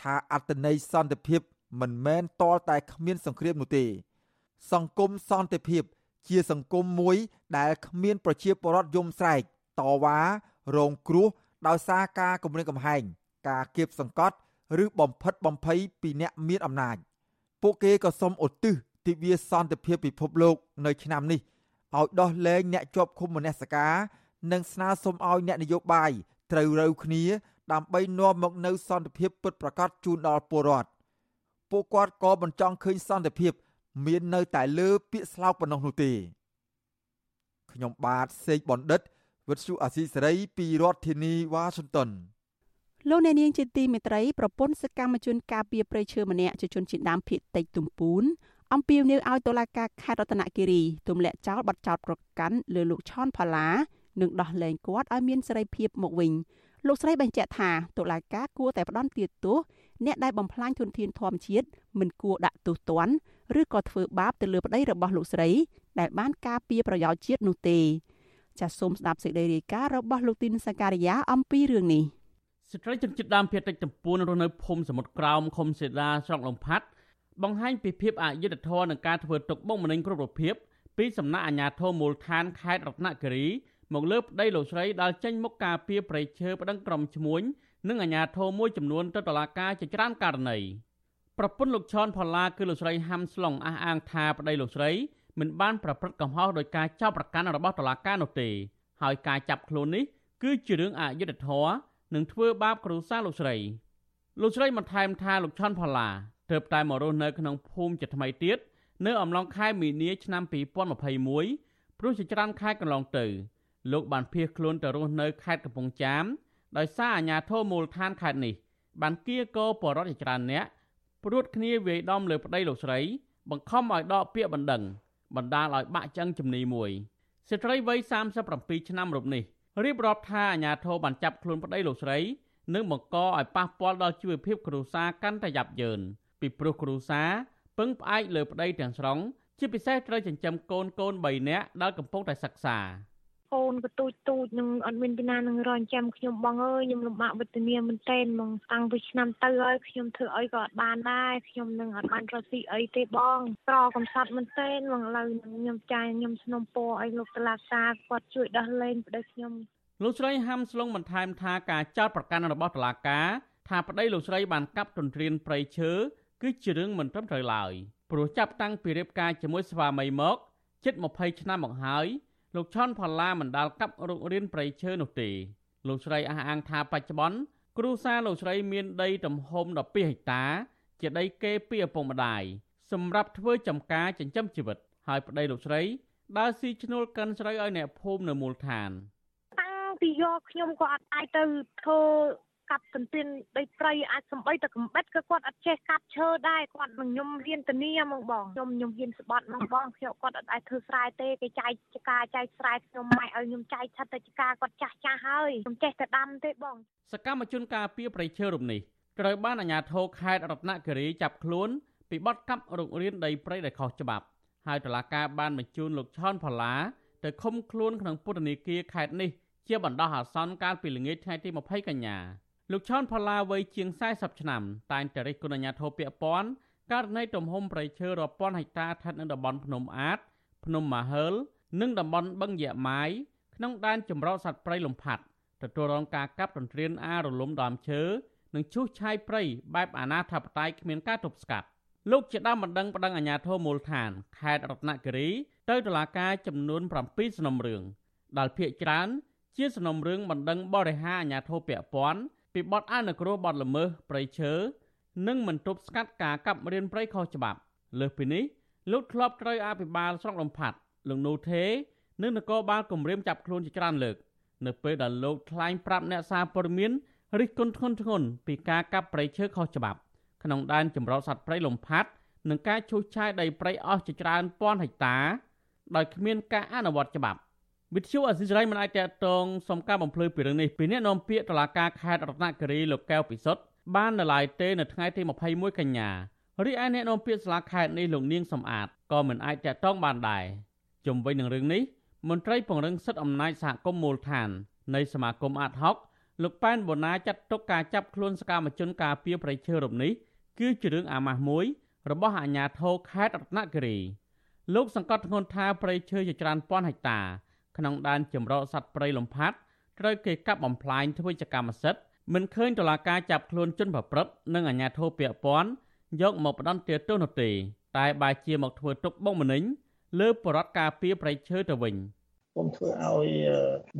ថាអត្តន័យសន្តិភាពមិនមែនតលតែគ្មានសង្គ្រាមនោះទេ សង្គមសន្តិភាព ជាសង្គមមួយដែលគ្មានប្រជាពលរដ្ឋយំស្រែក តវ៉ារងគ្រោះដោយសារការគំរាមកំហែងការគៀបសង្កត់ ឬបំផិតបំភ័យពីអ្នកមានអំណាចពួកគេក៏សូមឧទ្ទិសទិវាសន្តិភាពពិភពលោកនៅឆ្នាំនេះឲ្យដោះលែងអ្នកជាប់ឃុំមនសិការនិងស្នើសុំឲ្យអ្នកនយោបាយត្រូវរើគ្នា ដើម្បីនាំមកនូវសន្តិភាពពិតប្រាកដជូនដល់ពលរដ្ឋពួកគាត់ក៏មិនចង់ឃើញសន្តិភាព មាននៅតែលើពាក្យស្លោកប៉ុណ្ណោះនោះទេខ្ញុំបាទសេកបណ្ឌិត វិទ្យុអាស៊ីសេរីពីរដ្ឋធានីវ៉ាស៊ីនតោនលោកអ្នកនាងជាទីមេត្រីប្រពន្ធសកម្មជនការពារព្រៃឈើម្នាក់ជាជនជាតិដើមភាគតិចទំពូនអំពាវនាវឲ្យតុលាការខេត្តរតនគិរីទម្លាក់ចោលបទចោទប្រកាន់លើលោកឆនផល្លានិងដោះលែងគាត់ឲ្យមានសេរីភាពមកវិញលោកស្រីបញ្ជាក់ថាតុលាការគួរតែផ្ដន្ទាទោសអ្នកដែលបំផ្លាញធនធានធម្មជាតិមិនគួរដាក់ទោសទណ្ឌឬក៏ធ្វើបាបទៅលើប្តីរបស់លោកស្រី ដែលបានការពារប្រយោជន៍ជាតិនោះទេ ចាសសូមស្ដាប់សេចក្តីរាយការណ៍របស់លោកទីនសការីយ៉ាអំពីរឿងនេះស្ត្រីជនជាតិដើមភាគតិចតំពួនរស់នៅភូមិសមុទ្រក្រោមឃុំសេដាស្រុកលំផាត់បង្ហាញពីភាពអយុត្តិធម៌នឹងការធ្វើទុកបុកម្នេញគ្រប់រូបភាពពីសំណាក់អាជ្ញាធរមូលដ្ឋានខេត្តរតនគិរីមកលើប្តីលោកស្រីដែលចេញមុខការពីប្រៃឈើប្តឹងក្រុមឈ្មួញនិងអាជ្ញាធរមួយចំនួនទៅតុលាការជាច្រើនករណីប្រពន្ធលោកឈុនផល្លាគឺលោកស្រីហាំស្លុងអះអាងថាប្តីលោកស្រី មិនបានប្រព្រឹត្តកំហុសដោយការចោទប្រកាន់របស់តុលាការនោះទេ ហើយការចាប់ខ្លួននេះគឺជារឿងអយុត្តិធម៌និងធ្វើបាបគ្រួសារលោកស្រីលោកស្រីបន្ថែមថាលោកឆាន់ផល្លាទើបតែមករស់នៅក្នុងភូមិជាថ្មីទៀតនៅអំឡុងខែមីនាឆ្នាំ2021ព្រោះជាច្រើនខែកន្លងទៅ លោកបានភៀសខ្លួនទៅរស់នៅខេត្តកំពង់ចាមដោយសារអាជ្ញាធរមូលដ្ឋានខេត្តនេះ បានគៀកោបរដ្ឋជាច្រើនអ្នកព្រួតគ្នាវាយដំលើប្តីលោកស្រី បង្ខំឲ្យដកពាក្យបណ្ដឹង បណ្ដាលឲ្យបាក់ចឹងជំនីមួយស្ត្រីវ័យ37ឆ្នាំរូបនេះរៀបរាប់ថាអាញាធរបានចាប់ខ្លួនប្តីលោកស្រីនិងបង្កឲ្យប៉ះពាល់ដល់ជីវភាពគ្រួសារកាន់តែយ៉ាប់យ៉ឺនពីព្រោះគ្រួសារពឹងផ្អែកលើប្តីទាំងស្រុងជាពិសេសត្រូវចិញ្ចឹមកូនកូន3នាក់ដែលកំពុងតែសិក្សា កូនក៏ទូចទូចនឹងអត់មានពីណានឹងរងចាំខ្ញុំបងអើយខ្ញុំលំបាកវេទនាមែនទែនហ្មងតាំងពីឆ្នាំទៅហើយខ្ញុំធ្វើអីក៏អត់បានដែរខ្ញុំនឹងអត់បានរកស៊ីអីទេបងក្រកំសត់មែនទែនហ្មងឥឡូវខ្ញុំចាយខ្ញុំស្នំពោឲ្យលោកតឡាសាគាត់ជួយដោះលែងប្តីខ្ញុំលោកស្រីហាំស្លុងបន្ថែមថាការចោទប្រកាន់របស់តុលាការថាប្តីលោកស្រីបានកាប់ទន្ទ្រានព្រៃឈើគឺជារឿងមិនត្រឹមត្រូវឡើយព្រោះចាប់តាំងពីរៀបការជាមួយស្វាមីមកជិត20ឆ្នាំមកហើយ លោកឆនផល្លាមិនដាល់កាប់រុករៀនព្រៃឈើនោះទេលោកស្រីអះអាងថាបច្ចុប្បន្នគ្រួសារលោកស្រីមានដីទំហំ12ហិកតា ជាដីគេពីឪពុកម្ដាយសម្រាប់ធ្វើចំការចិញ្ចឹមជីវិត ហើយប្តីលោកស្រីដើរស៊ីឈ្នួលកិនស្រូវឲ្យអ្នកភូមិនៅមូលដ្ឋានតាំងពីយកខ្ញុំក៏អត់អាចទៅធ្វើ កាប់ទន្ទ្រានដីព្រៃអាចសំបីតែកំបិតក៏គាត់អត់ចេះកាប់ឈើដែរគាត់នឹងខ្ញុំហ៊ានធានាមកបងខ្ញុំខ្ញុំហ៊ានស្បត់មកបងខ្ញុំគាត់អត់អាចធ្វើស្រែទេគេចែកចការចែកស្រែខ្ញុំម៉ែឲ្យខ្ញុំចែកឆាត់តែចការគាត់ចាស់ចាស់ហើយខ្ញុំចេះតែដាំទេបង សកម្មជនការពីប្រៃឈើរូបនេះត្រូវបានអាជ្ញាធរខេត្តរតនគិរីចាប់ខ្លួនពីបទកាប់រុករានដីព្រៃដែលខុសច្បាប់ហើយតុលាការបានបញ្ជូនលោកឆនផល្លាទៅឃុំខ្លួនក្នុងពន្ធនាគារខេត្តនេះជាបណ្ដោះអាសន្នកាលពីល្ងាចថ្ងៃទី20កញ្ញា លោកឆនផល្លាវ័យជាង40ឆ្នាំតែងតែរិះគន់អាជ្ញាធរពាក់ព័ន្ធករណីទំហំព្រៃឈើរាប់ពាន់ហិកតាស្ថិតនៅតំបន់ភ្នំអាត ភ្នំម៉ាហើល និងតំបន់បឹងយ៉ាម៉ាយក្នុងដែនចម្រុះសត្វព្រៃលំផាត់ទទួលរងការកាប់ទន្ទ្រានអារលំដើមឈើនិងឈូសឆាយព្រៃបែបអាណាធិបតេយ្យគ្មានការទប់ស្កាត់លោកជាដើមបណ្ដឹងប្តឹងអាជ្ញាធរមូលដ្ឋាន ខេត្តរតនគិរីទៅតុលាការចំនួន7សំណុំរឿងដែលភាគច្រើនជាសំណុំរឿងបណ្ដឹងបរិហាអាជ្ញាធរពាក់ព័ន្ធ ពីបទអនុគ្រោះបទល្មើសព្រៃឈើនិងមិនទប់ស្កាត់ការកាប់រៀនព្រៃខុសច្បាប់ លើសពីនេះលោកធ្លាប់ត្រូវអភិបាលស្រុកលំផាត់លោកនូថេនិងនគរបាលគម្រាមចាប់ខ្លួនជាច្រើនលើក នៅពេលដែលលោកថ្លែងប្រាប់អ្នកសារព័ត៌មានរិះគន់ធ្ងន់ធ្ងរពីការកាប់ព្រៃឈើខុសច្បាប់ក្នុងដែនចម្រុះសត្វព្រៃលំផាត់និងការឈូសឆាយដីព្រៃអស់ជាច្រើនពាន់ហិកតា ដោយគ្មានការអនុវត្តច្បាប់ វិទ្យុអសិរ័យមិនអាចតតងសុំការបំភ្លឺពីរឿងនេះពីអ្នកនាំពាក្យតុលាការខេត្តរតនគិរីលោកកែវពិសុទ្ធបាននៅឡើយទេនៅថ្ងៃទី21កញ្ញារីឯអ្នកនាំពាក្យសាលាខេត្តនេះលោកនាងសំអាតក៏មិនអាចតតងបានដែរជំវិញនឹងរឿងនេះមន្ត្រីពង្រឹងសិទ្ធិអំណាចសហគមន៍មូលដ្ឋាននៃសមាគមអាតហុកលោកប៉ែនបូណាចាត់ទុកការចាប់ខ្លួនសកម្មជនការពារប្រៃឈើរូបនេះគឺជារឿងអាម៉ាស់មួយរបស់អាជ្ញាធរខេត្តរតនគិរីលោកសង្កត់ធ្ងន់ថាប្រៃឈើជាច្រើនពាន់ហិកតា ក្នុងដែនចម្រុះសត្វព្រៃលំផាត់ត្រូវគេកាប់បំផ្លាញធ្វើជាកម្មសិទ្ធិមិនឃើញតុលាការចាប់ខ្លួនជនប្រព្រឹត្តនិងអាជ្ញាធរពាក់ព័ន្ធយកមកផ្ដន្ទាទោសនោះទេ តែបែរជាមកធ្វើទុកបុកម្នេញលើបរដ្ឋការពារប្រៃឈើទៅវិញ។គុំ ធ្វើឲ្យ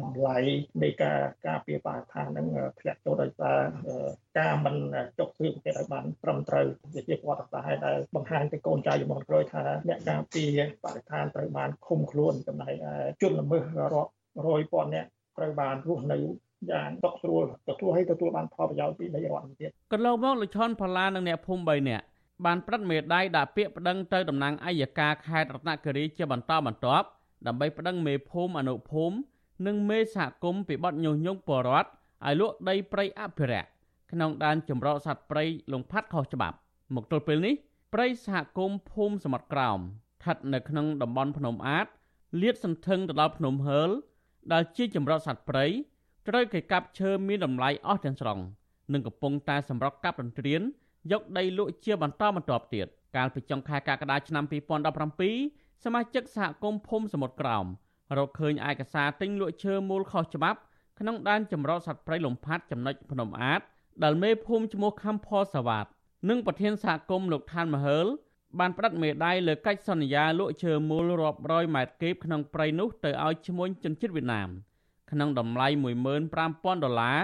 តម្លៃនៃការការពារបរិស្ថានហ្នឹងធ្លាក់ចុះដោយសារការមិនចុះស្រៀបគេឲ្យបានត្រឹមត្រូវជាជាគាត់សាស្ត្រដែលបង្ហាញទៅកូនចៅជំនាន់ក្រោយថាអ្នកការពារបរិស្ថានត្រូវបានឃុំខ្លួនចំណែកជនល្មើសរាប់រយពាន់អ្នកត្រូវបានរស់នៅយ៉ាងដកស្រួលទទួលឲ្យទទួលបានផលប្រយោជន៍ពីនៃរដ្ឋទៀតកន្លងមកលោកឆនផល្លានិងអ្នកភូមិ3នាក់បានប្រិតមេដៃដាក់ពាក្យប្តឹងទៅតំណាងអัยការខេត្តរតនគិរីជាបន្តបន្ទាប់ ដើម្បីប្តឹងមេភូមិអនុភូមិនិងមេសហគមន៍ពីបទញុះញង់ពលរដ្ឋឲ្យលក់ដីព្រៃអភិរក្សក្នុងដែនចម្រុះសត្វព្រៃលងផាត់ខុសច្បាប់ មកទល់ពេលនេះព្រៃសហគមន៍ភូមិសមុទ្រក្រោមស្ថិតនៅក្នុងតំបន់ភ្នំអាតលាតសន្ធឹងទៅដល់ភ្នំហើលដែលជាចម្រុះសត្វព្រៃត្រូវគេកាប់ឈើមានតម្លៃអស់ទាំងស្រុងនិងកំពុងតែសម្រុកកាប់រន្ទ្រានយកដីលក់ជាបន្តបន្ទាប់ទៀតកាលពីចុងខែកក្កដាឆ្នាំ2017 សមាជិកសហគមន៍ភូមិសមុទ្រក្រោមរកឃើញឯកសារទិញលក់ឈើមូលខុសច្បាប់ក្នុងដែនចម្រុះសត្វព្រៃលំផាត់ចំណុចភ្នំអាតដែលមេភូមិឈ្មោះខំផលសវ៉ាតនិងប្រធានសហគមន៍លោកឋានមហើលបានផ្តិតមេដាយលើកិច្ចសន្យាលក់ឈើមូលរាប់រយម៉ែត្រគីបក្នុងព្រៃនោះទៅឲ្យឈ្មួញជនជាតិវៀតណាមក្នុងតម្លៃ15000ដុល្លារ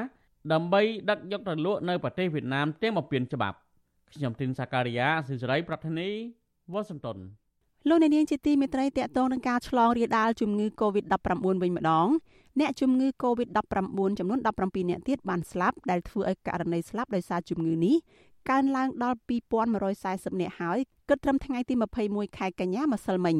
ដើម្បីដឹកយកទៅលក់នៅប្រទេសវៀតណាមទាំងមកពៀនច្បាប់ខ្ញុំទីនសាការីយ៉ាស៊ីសេរីប្រធានីវ៉ាស៊ីនតោន លោកអ្នកនាងជាទីមេត្រីតកតងនឹងការឆ្លងរាលដាលជំងឺ Covid-19 វិញម្ដងអ្នកជំងឺ Covid-19 ចំនួន17អ្នកទៀតបានស្លាប់ដែលធ្វើឲ្យករណីស្លាប់ដោយសារជំងឺនេះកើនឡើងដល់2140អ្នកហើយគិតត្រឹមថ្ងៃទី21ខែកញ្ញាម្សិលមិញ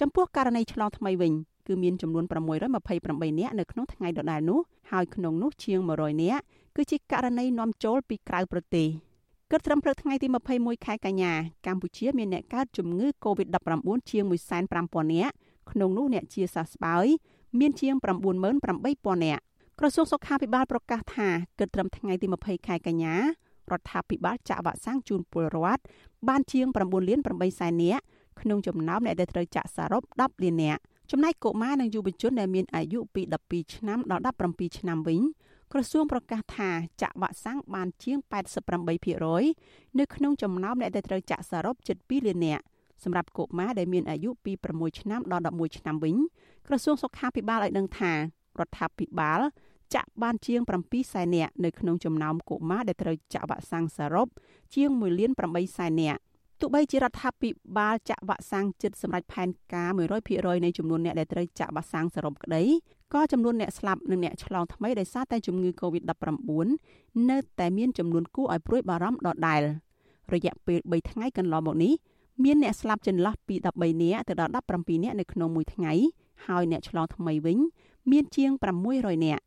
ចំពោះករណីឆ្លងថ្មីវិញគឺមានចំនួន628អ្នកនៅក្នុងថ្ងៃដដែលនោះហើយក្នុងនោះជាង100អ្នកគឺជាករណីនាំចូលពីក្រៅប្រទេស។ គិតត្រឹមព្រឹកថ្ងៃទី21ខែកញ្ញាកម្ពុជាមានអ្នកកើតជំងឺ Covid-19 ជាង150,000នាក់ក្នុងនោះអ្នកជាសះស្បើយមានជាង98,000នាក់ក្រសួងសុខាភិបាលប្រកាសថាគិតត្រឹមថ្ងៃទី20ខែកញ្ញារដ្ឋាភិបាលចាក់វ៉ាក់សាំងជូនពលរដ្ឋបានជាង9លាន8សែននាក់ក្នុងចំណោមអ្នកដែលត្រូវចាក់សរុប10លាននាក់ចំណែកកុមារនិងយុវជនដែលមានអាយុពី12ឆ្នាំដល់17ឆ្នាំវិញ ក្រសួងប្រកាសថាចាក់វ៉ាក់សាំងបានជាង88%នៅក្នុងចំណោមអ្នកដែលត្រូវចាក់សរុបជិត2លាននាក់សម្រាប់កុមារដែលមានអាយុពី6ឆ្នាំដល់11ឆ្នាំវិញក្រសួងសុខាភិបាលឲ្យដឹងថារដ្ឋាភិបាលចាក់បានជាង7សែននាក់នៅក្នុងចំណោមកុមារដែលត្រូវចាក់វ៉ាក់សាំងសរុបជាង1លាន8សែននាក់ទោះបីជារដ្ឋាភិបាលចាក់វ៉ាក់សាំងជិតសម្រាប់ផែនការ100%នៃចំនួនអ្នកដែលត្រូវចាក់វ៉ាក់សាំងសរុបក្តី ក៏ចំនួនអ្នកស្លាប់និងអ្នកឆ្លងថ្មីដោយសារតែជំងឺ Covid-19 នៅតែមានចំនួនគួរឲ្យព្រួយបារម្ភដដែលរយៈពេល3ថ្ងៃកន្លងមកនេះមានអ្នកស្លាប់ចន្លោះពី13នាក់ទៅដល់17នាក់នៅក្នុងមួយថ្ងៃហើយអ្នកឆ្លងថ្មីវិញ មានជាង600នាក់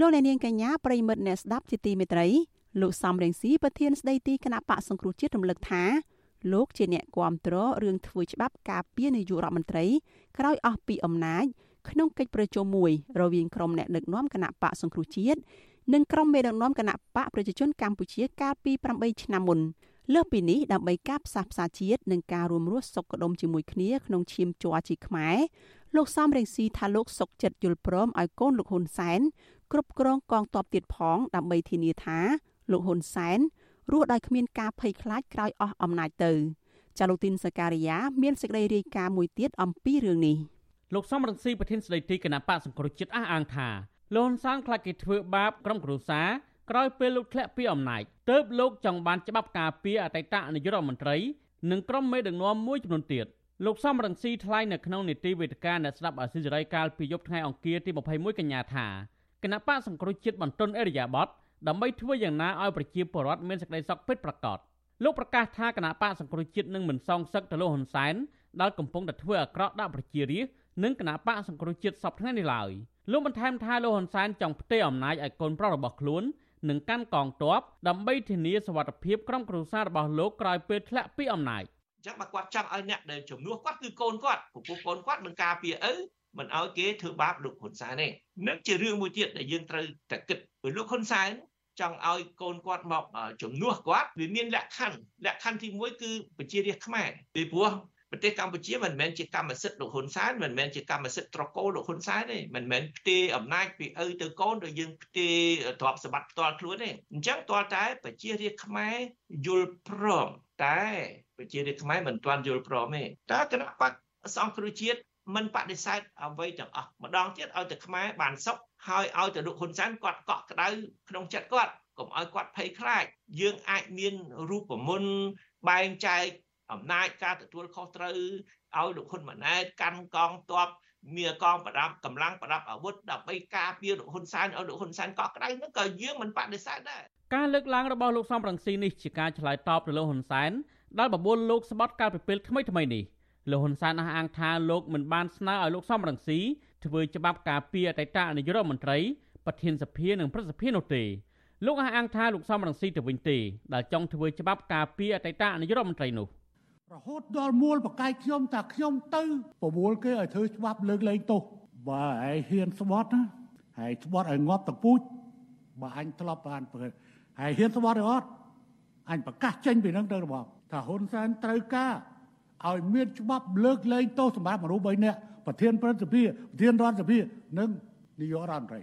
លោកអ្នកនាងកញ្ញាប្រិមិត្តអ្នកស្ដាប់ជាទីមេត្រីលោកសំរងស៊ីប្រធានស្ដីទីគណៈបកសង្គ្រោះជាតិរំលឹកថាលោកជាអ្នកគ្រប់គ្រងរឿងធ្វើច្បាប់ការពារនាយករដ្ឋមន្ត្រីក្រោយអស់ពីអំណាចក្នុងកិច្ចប្រជុំមួយរវាងក្រុមអ្នកដឹកនាំគណៈបកសង្គ្រោះជាតិនិងក្រុមមេដឹកនាំគណៈបកប្រជាជនកម្ពុជាកាលពី8ឆ្នាំមុនលើសពីនេះដើម្បីការផ្សះផ្សាជាតិនិងការរួមរស់សុខដុមជាមួយគ្នាក្នុងឈាមជ័រជាខ្មែរលោកសំរងស៊ីថាលោកសុកចិត្តយល់ព្រមឲ្យកូនលោកហ៊ុនសែន គ្រប់គ្រងកងទ័ពទៀតផងដើម្បីធានាថាលោកហ៊ុនសែនរស់ដោយគ្មានការភ័យខ្លាចក្រោយអស់អំណាចទៅចាលូទីនសការីយ៉ាមានសេចក្តីរាយការណ៍មួយទៀតអំពីរឿងនេះលោកសំរងស៊ីប្រធានស្ដីទីគណៈបកសង្គ្រោះជាតិអះអាងថាលោកហ៊ុនសែនខ្លាចគេធ្វើបាបក្រុមគ្រួសារក្រោយពេលលោកធ្លាក់ពីអំណាចទើបលោកចង់បានច្បាប់ការពារអតីតនាយករដ្ឋមន្ត្រីនិងក្រុមមេដឹកនាំមួយចំនួនទៀតលោកសំរងស៊ីថ្លែងនៅក្នុងនីតិវេទិកាអ្នកស្ដាប់អាស៊ីសេរីកាលពីយប់ថ្ងៃអង្គារទី21កញ្ញាថា គណៈបកសង្គ្រោះជាតិបន្ទន់អេរិយាប័តដើម្បីធ្វើយ៉ាងណាឲ្យប្រជាពលរដ្ឋមានសេចក្តីសុខពិតប្រាកដលោកប្រកាសថាគណៈបកសង្គ្រោះជាតិនឹងមិនសងសឹកទៅលោកហ៊ុនសែនដែលកំពុងតែធ្វើអាក្រក់ដាក់ប្រជារាស្ត្រនិងគណៈបកសង្គ្រោះជាតិសពថ្ងៃនេះឡើយលោកបន្ថែមថាលោកហ៊ុនសែនចង់ផ្ទេរអំណាចឲ្យកូនប្រុសរបស់ខ្លួននិងកាន់កងទ័ពដើម្បីធានាសវត្ថិភាពក្រុមគ្រួសាររបស់លោកក្រោយពេលធ្លាក់ពីអំណាចចឹងបើគាត់ចង់ឲ្យអ្នកដែលជំនួសគាត់គឺកូនគាត់ពពុះកូនគាត់មិនការពារឪ មិនឲ្យគេធ្វើបាបលោកហ៊ុនសែនទេនឹងជារឿងមួយទៀតដែលយើងត្រូវតែគិតព្រោះលោកហ៊ុនសែនចង់ឲ្យកូនគាត់មកជំនួសគាត់វាមានលក្ខខណ្ឌលក្ខខណ្ឌទី1គឺប្រជារាស្ត្រខ្មែរពីព្រោះប្រទេសកម្ពុជាមិនមែនជាកម្មសិទ្ធិលោកហ៊ុនសែនមិនមែនជាកម្មសិទ្ធិត្រកូលលោកហ៊ុនសែនទេមិនមែនផ្ទេរអំណាចពីឪទៅកូនដោយយើងផ្ទេរទ្រព្យសម្បត្តិផ្ទាល់ខ្លួនទេអញ្ចឹងតើតែប្រជារាស្ត្រខ្មែរយល់ព្រមតែប្រជារាស្ត្រខ្មែរមិនទាន់យល់ព្រមទេតើគណៈបកសង្គ្រោះជាតិ មិនបដិសេធអ្វីទាំងអស់ម្ដងទៀតឲ្យតែខ្មែរបានសុខហើយឲ្យតែលោកហ៊ុនសែនគាត់កក់ក្ដៅក្នុងចិត្តគាត់កុំឲ្យគាត់ភ័យខ្លាចយើងអាចមានរូបមន្តបែងចែកអំណាចការទទួលខុសត្រូវឲ្យលោកហ៊ុនម៉ាណែតកាន់កងទ័ពមានកងប្រដាប់កម្លាំងប្រដាប់អាវុធដើម្បីការពារលោកហ៊ុនសែនឲ្យលោកហ៊ុនសែនកក់ក្ដៅនោះក៏យើងមិនបដិសេធដែរការលើកឡើងរបស់លោកសំរងស៊ីនេះជាការឆ្លើយតបទៅលោកហ៊ុនសែនដែលបបួលលោកស្បត់កាលពីពេលថ្មីថ្មីនេះ លោកហ៊ុនសែនអះអាងថាលោកមិនបានស្នើឲ្យលោកសំរងស៊ីធ្វើច្បាប់ការពារអតីតនាយករដ្ឋមន្ត្រីប្រធានសភានិងប្រសិទ្ធភាពនោះទេលោកអះអាងថាលោកសំរងស៊ីទៅវិញទេដែលចង់ធ្វើច្បាប់ការពារអតីតនាយករដ្ឋមន្ត្រីនោះរហូតដល់មូលបកាយខ្ញុំតាខ្ញុំទៅប្រមូលគេឲ្យធ្វើច្បាប់លើកលែងទោសបើឯងហ៊ានស្បត់ណាហើយស្បត់ឲ្យងាប់តពូជបើអញធ្លាប់បានព្រឹកហើយហ៊ានស្បត់ឬអត់អញប្រកាសចេញពីនឹងទៅរបបថាហ៊ុនសែនត្រូវការ ឲ្យមានច្បាប់លើកលែងទោសសម្រាប់មនុស្ស3នាក់ប្រធានប្រតិភិប្រធានរដ្ឋសភានិងនាយករដ្ឋមន្ត្រីឥ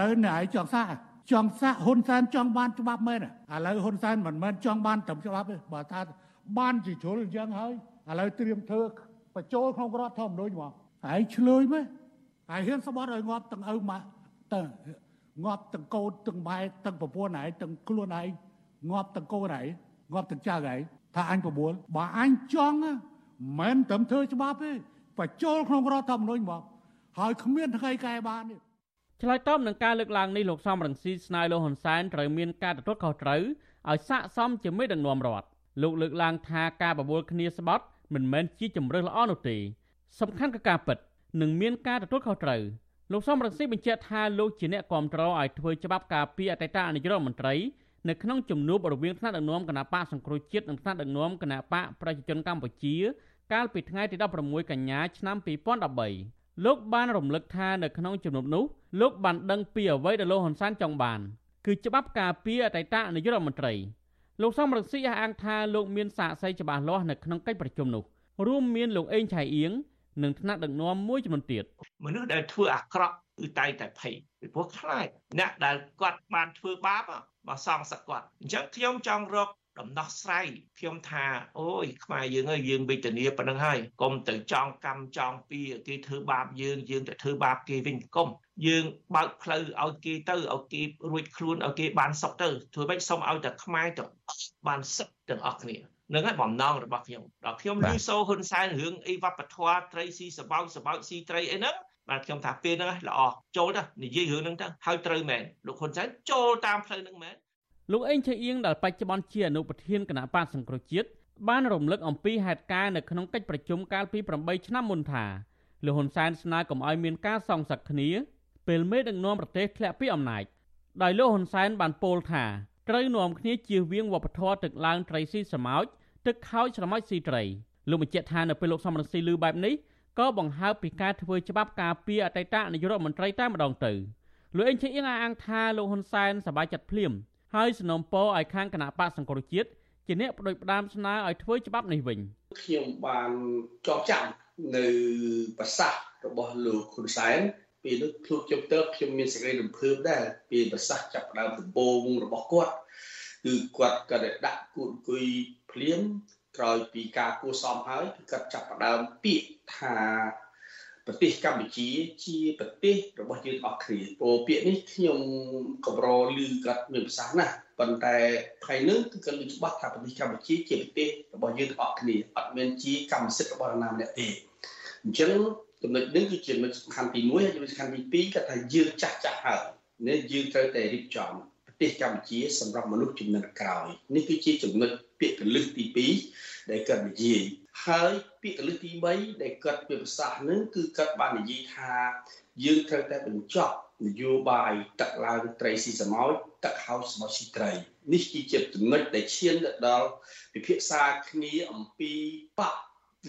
ឡូវអ្នកឯងចង់សាកចង់សាកហ៊ុនសែនចង់បានច្បាប់មែនឥឡូវហ៊ុនសែនមិនមែនចង់បានត្រឹមច្បាប់ទេបើថាបានជាជ្រុលអញ្ចឹងហើយឥឡូវត្រៀមធ្វើបញ្ចូលក្នុងរដ្ឋធម្មនុញ្ញមកហើយឆ្លើយមែនហើយហ៊ានស្បត់ឲ្យងាប់ទាំងឪម៉ាក់ទៅងាប់ទាំងកូនទាំងម៉ែទាំងប្រពន្ធឯងទាំងខ្លួនឯងងាប់ទាំងកូនឯងងាប់ទាំងចៅឯងថាអញប្របួលបើអញចង់ មិនត្រឹមធ្វើច្បាប់ទេបញ្ចូលក្នុងរដ្ឋធម្មនុញ្ញមកហើយគ្មានថ្ងៃកែបានទេឆ្លើយតបនឹងការលើកឡើងនេះលោកសំរងស៊ីស្នើលោកហ៊ុនសែនត្រូវមានការទទួលខុសត្រូវឲ្យស័កសមជាមេដឹកនាំរដ្ឋលោកលើកឡើងថាការបបួលគ្នាស្បត់មិនមែនជាជំរើសល្អនោះទេសំខាន់គឺការពិតនិងមានការទទួលខុសត្រូវលោកសំរងស៊ីបញ្ជាក់ថាលោកជាអ្នកគ្រប់គ្រងឲ្យធ្វើច្បាប់ការពារអតីតនាយករដ្ឋមន្ត្រី នៅក្នុងជំនួបរវាងថ្នាក់ដឹកនាំគណៈបកសង្គ្រោះជាតិនិងថ្នាក់ដឹកនាំគណៈបកប្រជាជនកម្ពុជា កាលពីថ្ងៃទី16កញ្ញាឆ្នាំ2013លោកបានរំលឹកថានៅក្នុងជំនួបនោះលោកបានដឹងពីអ្វីដែលលោកហ៊ុនសែនចង់បាន គឺច្បាប់ការពារអតីតនាយករដ្ឋមន្ត្រីលោកសំរងស៊ីអះអាងថាលោកមានសាកសីច្បាស់លាស់នៅក្នុងកិច្ចប្រជុំនោះរួមមានលោកអេងឆៃអៀងនិងថ្នាក់ដឹកនាំមួយចំនួនទៀតមនុស្សដែលធ្វើអាក្រក់គឺតែតែភ័យពីព្រោះខ្លាចអ្នកដែលគាត់បានធ្វើបាប មកសងសឹកគាត់អញ្ចឹងខ្ញុំចង់រកដំណោះស្រាយខ្ញុំថាអូយខ្មែរយើងអើយយើងវេទនាប៉ុណ្្នឹងហើយកុំទៅចង់កម្មចង់ពីគេធ្វើបាបយើងយើងទៅធ្វើបាបគេវិញកុំយើងបើកផ្លូវឲ្យគេទៅឲ្យគេរួចខ្លួនឲ្យគេបានសុខទៅធ្វើម៉េចសូមឲ្យតែខ្មែរទៅបានសុខទាំងអស់គ្នានឹងហើយបំណងរបស់ខ្ញុំដល់ខ្ញុំឮសូហ៊ុនសែនរឿងអីវប្បធម៌ត្រីស៊ីសបោកសបោកស៊ីត្រីអីហ្នឹង បាទខ្ញុំថាពេលហ្នឹងល្អចូលទៅនិយាយរឿងហ្នឹងទៅហើយត្រូវមែនលោកហ៊ុនសែនចូលតាមផ្លូវហ្នឹងមែនលោកអេងឆៃអៀងដែលបច្ចុប្បន្នជាអនុប្រធានគណៈបកសង្គ្រោះជាតិបានរំលឹកអំពីហេតុការណ៍នៅក្នុងកិច្ចប្រជុំកាលពី8ឆ្នាំមុនថាលោកហ៊ុនសែនស្នើកុំឲ្យមានការសងសឹកគ្នាពេលមេដឹកនាំប្រទេសធ្លាក់ពីអំណាចដោយលោកហ៊ុនសែនបានពោលថាត្រូវនាំគ្នាជៀសវាងវប្បធម៌ទឹកឡើងត្រីស៊ីស្រមោចទឹកខោចស្រមោចស៊ីត្រីលោកបញ្ជាក់ថានៅពេលលោកសំរងស៊ីឮបែបនេះ ក៏បង្ហើបពីការធ្វើច្បាប់ការពារអតីតនាយករដ្ឋមន្ត្រីតែម្ដងទៅលោកអេងឆេអៀងអះអាងថាលោកហ៊ុនសែនសប្បាយចិត្តភ្លាមហើយសំណូមពរឲ្យខាងគណៈបកសង្គ្រោះជាតិជាអ្នកបដិបដាមស្នើឲ្យធ្វើច្បាប់នេះវិញខ្ញុំបានចងចាំនៅប្រសាសន៍របស់លោកហ៊ុនសែនពេលនោះខ្លួនខ្ញុំទៅខ្ញុំមានសេចក្តីរំភើបដែរពីប្រសាសន៍ចាប់ដើមដំបូងរបស់គាត់គឺគាត់ក៏ដាក់គួនគុយភ្លាម ក្រោយពីការគួសមហើយគឺគាត់ចាប់ផ្ដើមពាក្យថាប្រទេសកម្ពុជាជាប្រទេសរបស់យើងអស់គ្នាព្រោះពាក្យនេះខ្ញុំកម្រឮគាត់មានប្រសាសន៍ណាស់ប៉ុន្តែថ្ងៃនេះគឺគាត់លើច្បាស់ថាប្រទេសកម្ពុជាជាប្រទេសរបស់យើងទាំងអស់គ្នាអត់មានជាកម្មសិទ្ធិរបស់នរណាម្នាក់ទេអញ្ចឹងចំណុចនេះគឺជាចំណុចសំខាន់ទី1ហើយចំណុចសំខាន់ទី2គាត់ថាយើងចាស់ចាស់ហើយនេះយើងត្រូវតែរៀបចំប្រទេសកម្ពុជាសម្រាប់មនុស្សជំនាន់ក្រោយនេះគឺជាចំណុច ពាក្យកលឹះទី2ដែលគាត់និយាយហើយពាក្យកលឹះទី3ដែលគាត់ជាប្រសាសន៍នឹងគឺគាត់បាននិយាយថាយើងត្រូវតែបញ្ចប់នយោបាយទឹកឡើងត្រីស៊ីសមុទ្រទឹកហៅសមុទ្រស៊ីត្រីនេះគឺជាចំណុចដែលឈានទៅដល់ពិភាក្សាគ្នាអំពីបក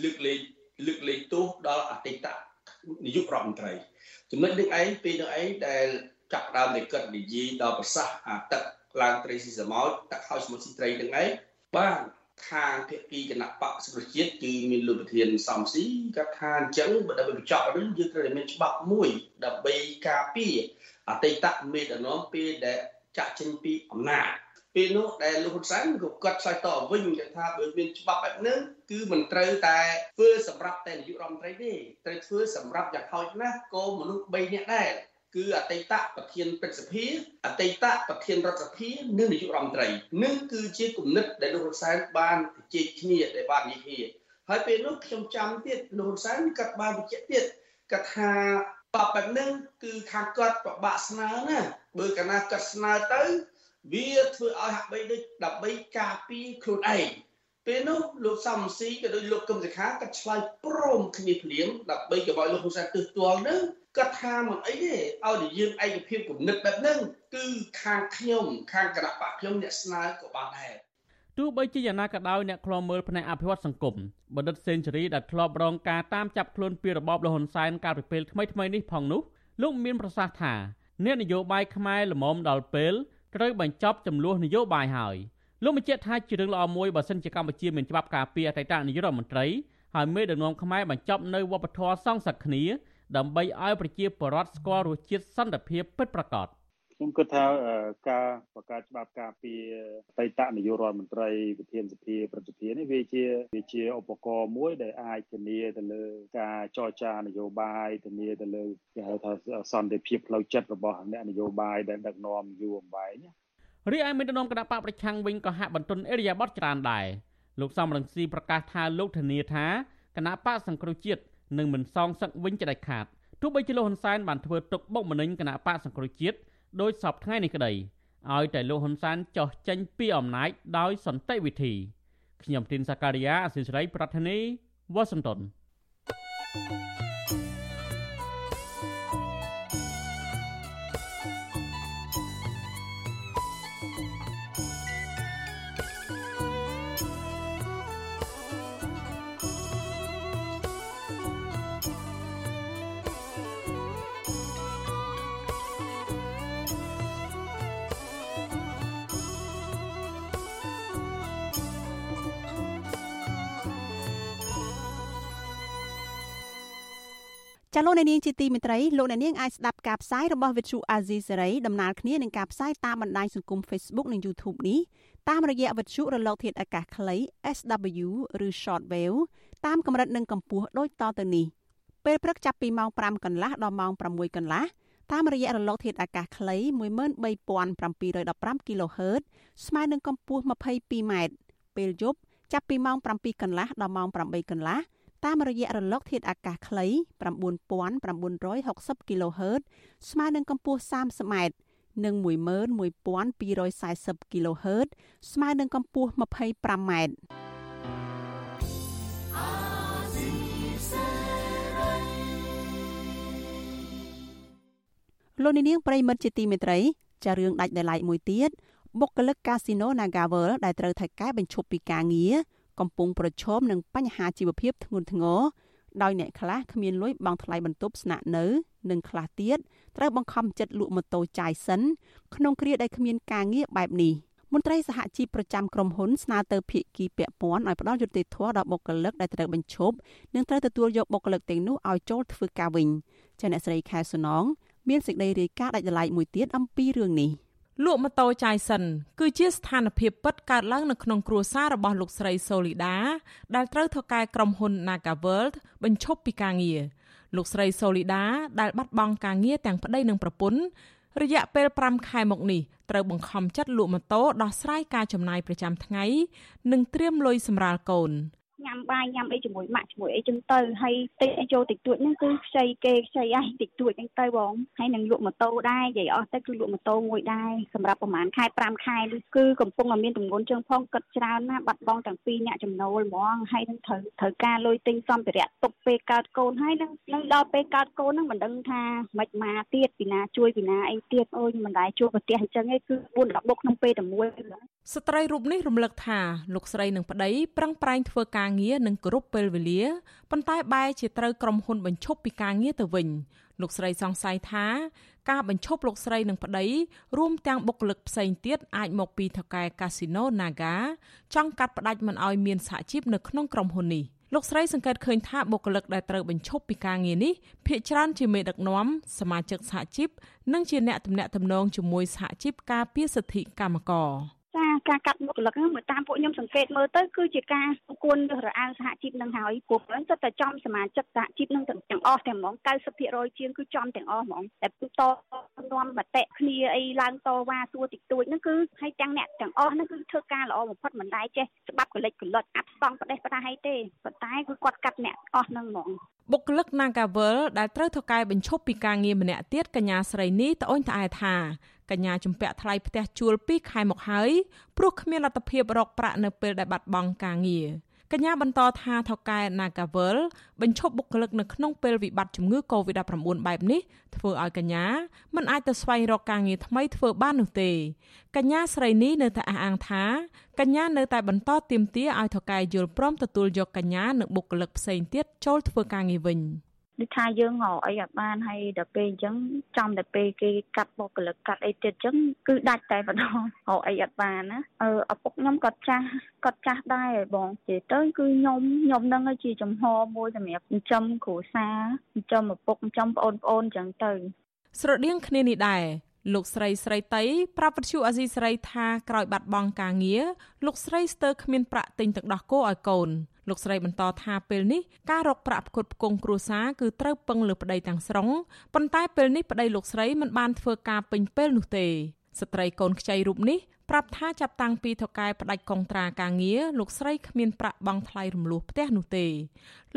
លើកលែងលើកលែងទោសដល់អតីតនាយករដ្ឋមន្ត្រីចំណុចនេះឯងពេលនោះឯងដែលចាប់ដើមនៃកិត្តនិយាយដល់ប្រសាសន៍អាទឹកឡើងត្រីស៊ីសមុទ្រទឹកហៅសមុទ្រស៊ីត្រីទាំងឯង បានខាងភាគីគណៈបកសុជាតិគឺមានលោកប្រធានសំស៊ីគាត់ថាអញ្ចឹងបើដើម្បីបញ្ចប់រឿងយើងត្រូវតែមានច្បាប់មួយ ដើម្បីការពារអតីតមេដឹកនាំពេលដែលចាក់ចេញពីអំណាចពេលនោះដែលលោកហ៊ុនសែនក៏គាត់ឆ្លើយតបវិញគាត់ថាបើមានច្បាប់បែបហ្នឹងគឺមិនត្រូវតែធ្វើសម្រាប់តែនាយករដ្ឋមន្ត្រីទេត្រូវធ្វើសម្រាប់យ៉ាងហោចណាស់ក៏មនុស្ស3នាក់ដែរ គឺអតីតប្រធានព្រឹទ្ធសភាអតីតប្រធានរដ្ឋសភានិងនាយករដ្ឋមន្ត្រីនឹងគឺជាគំនិតដែលលោកហ៊ុនសែនបានជែកគ្នាដែលបាននិយាយគ្នាហើយពេលនោះខ្ញុំចាំទៀតលោកហ៊ុនសែនក៏បានបញ្ជាក់ទៀតគាត់ថាបបបែបហ្នឹងគឺខាងគាត់ប្របាក់ស្នើណាបើកាលណាគាត់ស្នើទៅ វាធ្វើឲ្យហាក់បីដូចដើម្បីការពារខ្លួនឯងពេលនោះលោកសំស៊ីក៏ដូចលោកកឹមសុខាក៏ឆ្លើយព្រមគ្នាភ្លាមដើម្បីកុំឲ្យលោកហ៊ុនសែនទើសទាល់នឹង គាត់ថាមិនអីទេឲ្យតែយើងឯកភាពគំនិតបែបហ្នឹងគឺខាងខ្ញុំខាងគណៈបកខ្ញុំអ្នកស្នើក៏បានដែរទោះបីជាយ៉ាងណាក៏ដោយអ្នកខ្លាំមើលផ្នែកអភិវឌ្ឍសង្គមបណ្ឌិតសេនស៊ូរីដែលធ្លាប់រងការតាមចាប់ខ្លួនពីរបបលហ៊ុនសែនកាលពីពេលថ្មីៗនេះផងនោះលោកមានប្រសាសន៍ថាអ្នកនយោបាយខ្មែរល្មមដល់ពេលត្រូវបញ្ចប់ចំនួននយោបាយហើយលោកបញ្ជាក់ថាជារឿងល្អមួយបើសិនជាកម្ពុជាមានច្បាប់ការពារអតីតនាយករដ្ឋមន្ត្រីហើយមេដឹកនាំខ្មែរបញ្ចប់នៅវប្បធម៌សងសឹកគ្នា ដើម្បីឲ្យប្រជាពលរដ្ឋស្គាល់រសជាតិសន្តិភាពពិតប្រាកដខ្ញុំគិតថាការបង្កើតច្បាប់ការពារអតីតនាយករដ្ឋមន្ត្រីប្រធានសភាប្រតិភិនេះវាជាវាជាឧបករណ៍មួយដែលអាចធានាទៅលើការចរចានយោបាយធានាទៅលើគេហៅថាសន្តិភាពផ្លូវចិត្តរបស់អ្នកនយោបាយដែលដឹកនាំយូរអង្វែងរីឯមេដឹកនាំគណៈបកប្រឆាំងវិញក៏ហាក់បន្ទន់អេរិយាបថច្រើនដែរលោកសំរងស៊ីប្រកាសថាលោកធានាថាគណៈបកសង្គ្រោះជាតិ នឹងមិនសងសឹកវិញជាដាច់ខាតទោះបីជាលោកហ៊ុនសែនបានធ្វើទុកបុកម្នេញគណៈបកសង្គ្រោះជាតិដោយសពថ្ងៃនេះក្តីឲ្យតែលោកហ៊ុនសែនចោះចេញពីអំណាចដោយសន្តិវិធីខ្ញុំទីនសាការីយ៉ាអសិរ័យប្រធានីវ៉ាស៊ីនតោន thank you ចាលោកអ្នកនាងជាទីមេត្រីលោកអ្នកនាងអាចស្ដាប់ការផ្សាយរបស់ Vithu Azizi Serai ដំណើរគ្នានឹងការផ្សាយតាមបណ្ដាញសង្គម Facebook និង YouTube នេះតាមរយៈវិទ្យុរលកធាតុអាកាសខ្លី SW ឬ Shortwave តាមកម្រិតនិងកម្ពស់ដូចតទៅនេះពេលព្រឹកចាប់ពីម៉ោង5កន្លះដល់ម៉ោង6កន្លះតាមរយៈរលកធាតុអាកាសខ្លី13715 kHz ស្មើនឹងកម្ពស់ 22m ពេលយប់ចាប់ពីម៉ោង7កន្លះដល់ម៉ោង8កន្លះ តាមរយៈរលកធាតុអាកាសខ្លី9960 kHz ស្មើនឹងកម្ពស់ 30m និង11240 kHz ស្មើនឹងកម្ពស់ 25m លោកនាងប្រិមិត្តជាទីមេត្រីចារឿងដាច់ដោយឡែកមួយទៀតបុគ្គលិកកាស៊ីណូ Nagavel ដែលត្រូវថៃកែបញ្ឈប់ពីការងារ កំពុងប្រឈមនឹងបញ្ហាជីវភាពធ្ងន់ធ្ងរដោយអ្នកខ្លះគ្មានលុយបង់ថ្លៃបន្ទប់ស្នាក់នៅនិងខ្លះទៀតត្រូវបង្ខំចិត្តលក់ម៉ូតូចាយសិនក្នុងគ្រាដែលគ្មានការងារបែបនេះមន្ត្រីសហជីពប្រចាំក្រុមហ៊ុនស្នើទៅភាគីពាក់ព័ន្ធឲ្យផ្ដល់យុត្តិធម៌ដល់បុគ្គលិកដែលត្រូវបញ្ឈប់និងត្រូវទទួលយកបុគ្គលិកទាំងនោះឲ្យចូលធ្វើការវិញចាអ្នកស្រីខែសុណងមានសេចក្តីរាយការណ៍ដាច់ដライមួយទៀតអំពីរឿងនេះ។ លក់ម៉ូតូចាយសិនគឺជាស្ថានភាពពិតកើតឡើងនៅក្នុងគ្រួសាររបស់លោកស្រីសូលីដាដែលត្រូវធ្វើការក្រុមហ៊ុន Nagaworld បញ្ឈប់ពីការងារលោកស្រីសូលីដាដែលបាត់បង់ការងារទាំងប្តីនិងប្រពន្ធរយៈពេល5ខែមកនេះត្រូវបង្ខំចិត្តលក់ម៉ូតូដោះស្រាយការចំណាយប្រចាំថ្ងៃ និងត្រៀមលុយសម្រាលកូន។ ញ៉ាំបាយញ៉ាំអីជាមួយម៉ាក់ជាមួយអីចឹងទៅហើយតិចយកតិចតួចហ្នឹងគឺខ្ចីគេខ្ចីអីតិចតួចហ្នឹងទៅបងហើយនឹងលក់ម៉ូតូដែរនិយាយអស់ទៅគឺលក់ម៉ូតូមួយដែរសម្រាប់ប្រហែលខែ5ខែនេះគឺកំពុងតែមានទម្ងន់ជើងផងគិតច្រើនណាស់បាត់បង់ទាំងពីរអ្នកចំណូលហ្មងហើយនឹងត្រូវត្រូវការលុយទិញសម្ភារៈទុកពេលកើតកូនហើយនឹងនឹងដល់ពេលកើតកូនហ្នឹងមិនដឹងថាមិនមកទៀតពីណាជួយពីណាអីទៀតអូយមិនដែរជួបប្រទេសអញ្ចឹងឯងគឺ4 10បុកក្នុងពេលតែមួយស្ត្រីរូបនេះរំលឹកថាលោកស្រីនិងប្តីប្រឹងប្រែងធ្វើការងារនិងគ្រប់ពេលវេលាប៉ុន្តែបែរជាត្រូវក្រុមហ៊ុនបញ្ឈប់ពីការងារទៅវិញលោកស្រីសង្ស័យថាការបញ្ឈប់លោកស្រីនិងប្តីរួមទាំងបុគ្គលិកផ្សេងទៀតអាចមកពីថកែកាស៊ីណូ Naga ចង់កាត់ផ្តាច់មិនឲ្យមានសហជីពនៅក្នុងក្រុមហ៊ុននេះលោកស្រីសង្កេតឃើញថាបុគ្គលិកដែលត្រូវបញ្ឈប់ពីការងារនេះភាគច្រើនជាមេដឹកនាំសមាជិកសហជីពនិងជាអ្នកទំនាក់ទំនងជាមួយសហជីពការពារសិទ្ធិកម្មករ។ ចាការកាត់បុគ្គលិកហ្នឹងមើលតាមពួកខ្ញុំសង្កេតមើលទៅគឺជាការគួនរើសរអើងសហជីពនឹងហើយពួកហ្នឹងទៅតែចំសមាជិកសហជីពនឹងទាំងអស់ទាំងហ្មង90%ជាងគឺចំទាំងអស់ហ្មងតែតនាំមតិគ្នាអីឡើងតវ៉ាសួរតិចតួចហ្នឹងគឺឲ្យទាំងអ្នកទាំងអស់ហ្នឹងគឺធ្វើការល្អបំផុតមិនដែរចេះច្បាប់កលិចកលុតអាប់ស្តង់ប្រទេសប្រដាឲ្យទេប៉ុន្តែគឺគាត់កាត់អ្នកអស់ហ្នឹងហ្មងបុគ្គលិក Nagavel ដែលត្រូវធ្វើការបញ្ឈប់ពីការងារម្នាក់ទៀតកញ្ញាស្រីនេះត្អូញត្អែថា កញ្ញាជំពាក់ថ្លៃផ្ទះជួល2ខែមកហើយព្រោះគ្មានលទ្ធភាពរកប្រាក់នៅពេលដែលបាត់បង់ការងារកញ្ញាបន្តថាថកែ Nagavel បញ្ឈប់បុគ្គលិកនៅក្នុងពេលវិបត្តិជំងឺ Covid-19 បែបនេះធ្វើឲ្យកញ្ញាមិនអាចទៅស្វែងរកការងារថ្មីធ្វើបាននោះទេកញ្ញាស្រីនេះនៅតែអះអាងថាកញ្ញានៅតែបន្តទាមទារឲ្យថកែយល់ព្រមទទួលយកកញ្ញានិងបុគ្គលិកផ្សេងទៀតចូលធ្វើការងារវិញ។ ដូចថាយើងរកអីអត់បានហើយដល់ពេលអញ្ចឹងចំតែពេលគេកាត់បុគ្គលិកកាត់អីទៀតអញ្ចឹងគឺដាច់តែម្ដងរកអីអត់បានណាអឺឪពុកខ្ញុំក៏ចាស់ក៏ចាស់ដែរបងនិយាយទៅគឺខ្ញុំខ្ញុំនឹងជាចំហមួយសម្រាប់ចិញ្ចឹមគ្រួសារចិញ្ចឹមឪពុកចិញ្ចឹមប្អូនប្អូនអញ្ចឹងទៅ ស្រដៀងគ្នានេះដែរលោកស្រីស្រីតៃប្រាប់វិទ្យុអាស៊ីស្រីថាក្រោយបាត់បង់ការងារលោកស្រីស្ទើរគ្មានប្រាក់ទិញទឹកដោះគោឲ្យកូន លោកស្រីបន្តថាពេលនេះការរកប្រាក់ផ្គត់ផ្គង់គ្រួសារគឺត្រូវពឹងលើប្តីទាំងស្រុងប៉ុន្តែពេលនេះប្តីលោកស្រីមិនបានធ្វើការពេញពេលនោះទេស្ត្រីកូនខ្ចីរូបនេះប្រាប់ថាចាប់តាំងពីថកែផ្ដាច់កងត្រាការងារលោកស្រីគ្មានប្រាក់បង់ថ្លៃរំលោះផ្ទះនោះទេ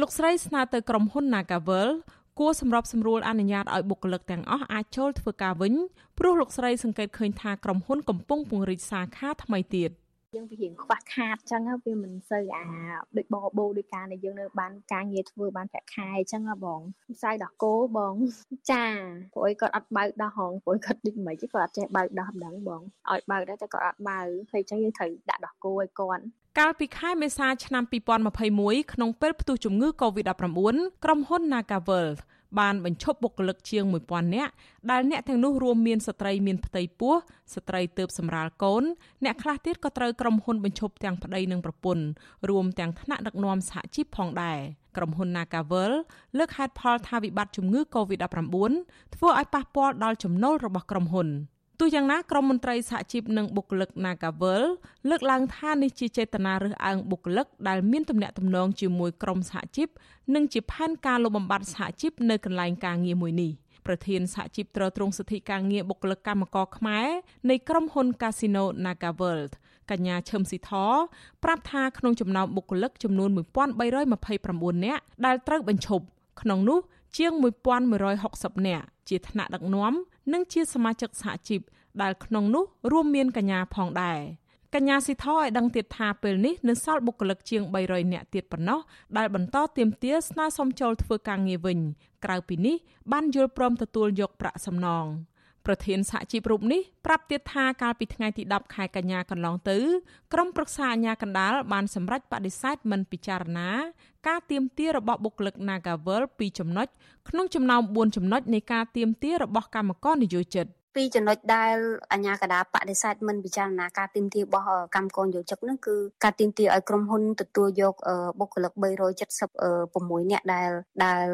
លោកស្រីស្នើទៅក្រុមហ៊ុន Nagavel គួរសម្របសម្រួលអនុញ្ញាតឲ្យបុគ្គលិកទាំងអស់អាចចូលធ្វើការវិញព្រោះលោកស្រីសង្កេតឃើញថាក្រុមហ៊ុនកំពុងពង្រីកសាខាថ្មីទៀត យើងវារៀងខ្វះខាតអញ្ចឹងវាមិនសូវអាដូចបបោដូចការដែលយើងនៅបានការងារធ្វើបានប្រាក់ខែអញ្ចឹងបងផ្សាយដោះគោបងចាព្រោះគាត់អត់បើកដោះហងព្រោះគាត់ដូចមិនទេគាត់អត់ចេះបើកដោះម្ដងបងឲ្យបើកដែរតែគាត់អត់បើកហើយអញ្ចឹងយើងត្រូវដាក់ដោះគោឲ្យគាត់កាលពីខែមេសាឆ្នាំ2021ក្នុងពេលផ្ទុះជំងឺ Covid-19 ក្រុមហ៊ុន Nagavel បានបញ្ឈប់បុគ្គលិកជាង1000នាក់ដែលអ្នកទាំងនោះរួមមានស្ត្រីមានផ្ទៃពោះស្ត្រីទើបសម្រាលកូនអ្នកខ្លះទៀតក៏ត្រូវក្រុមហ៊ុនបញ្ឈប់ទាំងប្តីនិងប្រពន្ធរួមទាំងថ្នាក់ដឹកនាំសហជីពផងដែរក្រុមហ៊ុន Nagavel លើកហេតុផលថាវិបត្តិជំងឺ Covid-19 ធ្វើឲ្យប៉ះពាល់ដល់ចំណូលរបស់ក្រុមហ៊ុន ទោះយ៉ាងណាក្រមមន្ត្រីសហជីពនិងបុគ្គលិក Nagavel លើកឡើងថានេះជាចេតនារើសអើងបុគ្គលិកដែលមានទំនាក់ទំនងជាមួយក្រុមសហជីពនិងជាផែនការលុបបំបាត់សហជីពនៅកន្លែងការងារមួយនេះប្រធានសហជីពត្រួតត្រងសិទ្ធិការងារបុគ្គលិកកម្មករខ្មែរនៃក្រុមហ៊ុន Casino NagaWorld កញ្ញាឈឹមស៊ីធប្រាប់ថាក្នុងចំណោមបុគ្គលិកចំនួន1329នាក់ដែលត្រូវបញ្ឈប់ក្នុងនោះជាង1160នាក់ជាថ្នាក់ដឹកនាំ និងជាសមាជិកសហជីពដែលក្នុងនោះរួមមានកញ្ញាផងដែរកញ្ញាស៊ីថឲ្យដឹងទៀតថាពេលនេះនៅសល់បុគ្គលិកជាង300នាក់ទៀតប៉ុណ្ណោះដែលបន្តទៀមទាស្នើសុំចូលធ្វើការងារវិញក្រៅពីនេះបានយល់ព្រមទទួលយកប្រាក់សំណង ប្រធានសហជីពរូបនេះប្រាប់ទៀតថាកាលពីថ្ងៃទី10ខែកញ្ញាកន្លងទៅក្រុមប្រឹក្សាអាជ្ញាកណ្ដាលបានសម្រេចបដិសេធមិនពិចារណា ការទៀមទារបស់បុគ្គលិក Nagavel ពីចំណុចក្នុងចំណោម4ចំណុចនៃការទៀមទារបស់កម្មករនិយោជិត ពីចំណុចដែលអាជ្ញាកណ្ដាលបដិសេធមិនពិចារណាការទីមទារបស់កម្មករយោជិកហ្នឹងគឺការទីមទាឲ្យក្រុមហ៊ុនទទួលយកបុគ្គលិក376នាក់ដែលដែល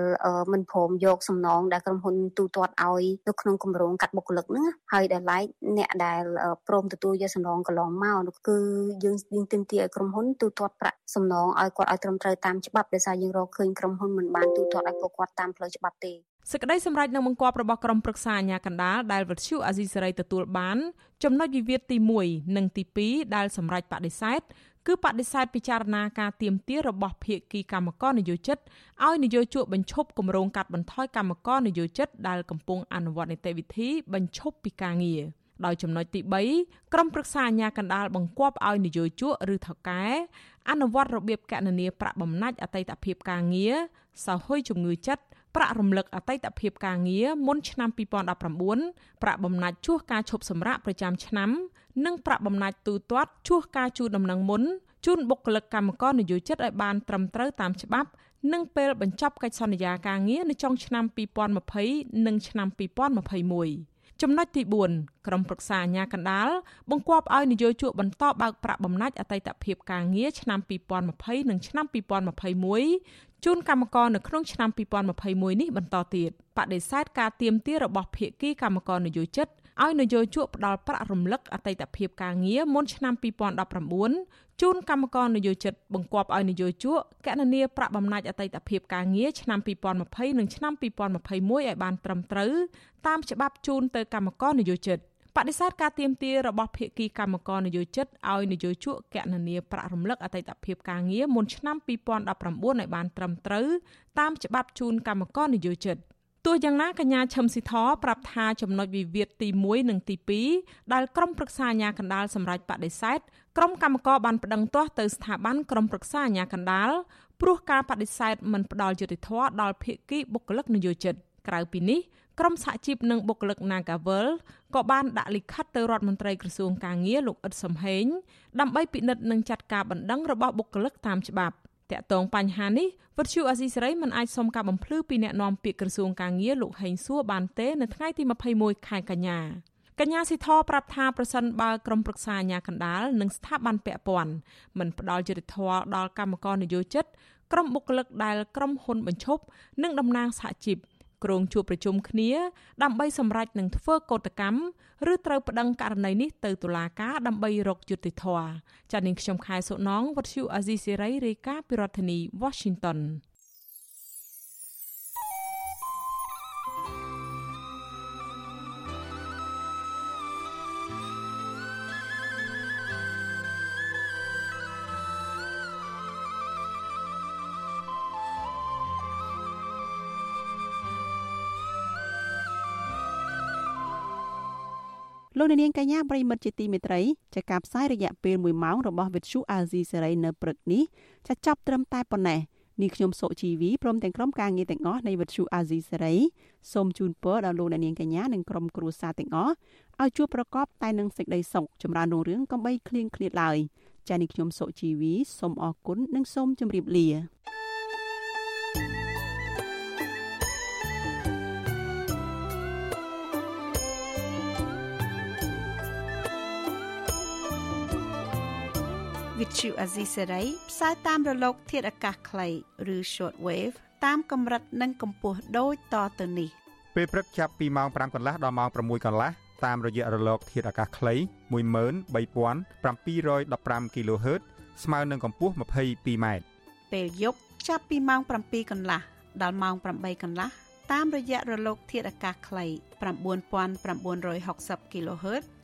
មិនព្រមយកសំណងដែលក្រុមហ៊ុនទូទាត់ឲ្យនៅក្នុងគម្រោងកាត់បុគ្គលិកហ្នឹងហើយដែលឡែកអ្នកដែលព្រមទទួលយកសំណងកន្លងមកគឺយើងយើងទីមទាឲ្យក្រុមហ៊ុនទូទាត់ប្រាក់សំណងឲ្យគាត់ឲ្យត្រឹមត្រូវតាមច្បាប់ដោយសារយើងរកឃើញក្រុមហ៊ុនមិនបានទូទាត់ឲ្យពួកគាត់តាមផ្លូវច្បាប់ទេ សេចក្តីសម្រេចនឹងបង្គាប់របស់ក្រុមប្រឹក្សាអាជ្ញាកណ្ដាលដែលវិទ្យុអាស៊ីសេរីទទួលបានចំណុចវិវាទទី1និងទី2ដែលសម្រេចបដិសេធគឺបដិសេធពិចារណាការទៀមទារបស់ភាគីកម្មករនយោជិតឲ្យនយោជកបញ្ឈប់គម្រោងកាត់បន្ថយកម្មករនយោជិតដែលកំពុងអនុវត្តនីតិវិធីបញ្ឈប់ពីការងារដោយចំណុចទី3ក្រុមប្រឹក្សាអាជ្ញាកណ្ដាលបង្គាប់ឲ្យនយោជកឬថកែអនុវត្តរបៀបកណនាប្រាក់បំណាច់អតីតភាពការងារសោហុយជំងឺចិត្ត ប្រាក់រំលឹកអតីតភាពការងារមុនឆ្នាំ2019ប្រាក់បំណាច់ជួសការឈប់សម្រាកប្រចាំឆ្នាំ និងប្រាក់បំណាច់ទូទាត់ជួសការជូនដំណឹងមុនជូនបុគ្គលិកកម្មករនយោជិតឲ្យបានត្រឹមត្រូវតាមច្បាប់និងពេលបញ្ចប់កិច្ចសន្យាការងារនៅចុងឆ្នាំ2020និងឆ្នាំ2021ចំណុចទី4ក្រុមប្រឹក្សាអាជ្ញាកណ្ដាលបង្គាប់ឲ្យនយោជកបន្តបើកប្រាក់បំណាច់អតីតភាពការងារឆ្នាំ2020និងឆ្នាំ2021 ជូនកម្មករនៅក្នុងឆ្នាំ2021នេះបន្តទៀតបដិសេធការទៀមទារបស់ភាគីកម្មករនយោជិតឲ្យនយោជកផ្ដល់ប្រាក់រំលឹកអតីតភាពការងារមុនឆ្នាំ2019ជូនកម្មករនយោជិតបង្គាប់ឲ្យនយោជកកណនាប្រាក់បំណាច់អតីតភាពការងារឆ្នាំ2020និងឆ្នាំ2021ឲ្យបានត្រឹមត្រូវតាមច្បាប់ជូនទៅកម្មករនយោជិត បដិសេធការទៀមទារបស់ភាគីកម្មករនយោជិតឲ្យនយោជកកណនាប្រាក់រំលឹកអតីតភាពការងារមុនឆ្នាំ2019ឲ្យបានត្រឹមត្រូវតាមច្បាប់ជូនកម្មករនយោជិតទោះយ៉ាងណាកញ្ញាឈឹមស៊ីធប្រាប់ថាចំណុចវិវាទទី1និងទី2ដែលក្រុមប្រឹក្សាអាជ្ញាកណ្ដាលសម្រាប់បដិសេធក្រុមកម្មការបានប្តឹងទាស់ទៅស្ថាប័នក្រុមប្រឹក្សាអាជ្ញាកណ្ដាលព្រោះការបដិសេធមិនផ្ដល់យុត្តិធម៌ដល់ភាគីបុគ្គលិកនយោជិតក្រៅពីនេះ ក្រុមសហជីពនិងបុគ្គលិក Nagavel ក៏បានដាក់លិខិតទៅរដ្ឋមន្ត្រីក្រសួងកាងារលោកអ៊ិតសំហេងដើម្បីពិនិត្យនិងចាត់ការបណ្ដឹងរបស់បុគ្គលិកតាមច្បាប់តកតងបញ្ហានេះវិទ្យុអាស៊ីសេរីមិនអាចសុំការបំភ្លឺពីអ្នកនាំពាក្យក្រសួងកាងារលោកហេងសួរបានទេ នៅថ្ងៃទី21ខែកញ្ញាកញ្ញាស៊ីធប្រាប់ថាប្រសិនបើក្រុមប្រឹក្សាអាជ្ញាកណ្ដាលនិងស្ថាប័នពាក់ព័ន្ធមិនផ្ដល់យុត្តិធម៌ដល់កម្មករនយោជិតក្រុមបុគ្គលិកដែលក្រុមហ៊ុនបញ្ឈប់និងតំណាងសហជីព ក្រុងជួបប្រជុំគ្នា ដើម្បីសម្រេចនឹងធ្វើកោតកម្មឬត្រូវប្តឹងករណីនេះទៅតុលាការដើម្បីរកយុត្តិធម៌ចា៎នាងខ្ញុំខែសុណងវັດឈូអាស៊ីសេរីរាយការណ៍ពីរដ្ឋធានី Washington លោកនាងកញ្ញាប្រិមិត្តជាទីមេត្រីចាការផ្សាយរយៈពេល1ម៉ោងរបស់វិទ្យុអាស៊ីសេរីនៅព្រឹកនេះចាចប់ត្រឹមតែប៉ុណ្ណេះនាងខ្ញុំសុជីវីព្រមទាំងក្រុមការងារទាំងអស់នៃវិទ្យុអាស៊ីសេរីសូមជូនពរដល់លោកនាងកញ្ញានិងក្រុមគ្រួសារទាំងអស់ឲ្យជួបប្រកបតែនឹងសេចក្តីសុខចម្រើនរុងរឿងកំបីគ្លៀងគ្លាតឡើយចានាងខ្ញុំសុជីវីសូមអរគុណនិងសូមជម្រាបលា វិទ្យុអាស៊ីសេរីផ្សាយតាមរលក ធាតុអាកាសខ្លីឬ short wave តាមកម្រិតនិងកម្ពស់ដូចតទៅនេះពេលព្រឹកចាប់ពីម៉ោង5កន្លះដល់ម៉ោង6កន្លះតាមរយៈរលក ធាតុអាកាសខ្លី13715 kHz ស្មើនឹងកម្ពស់ 22m ពេលយប់ចាប់ពីម៉ោង7កន្លះដល់ម៉ោង8កន្លះតាមរយៈរលក ធាតុអាកាសខ្លី9960 kHz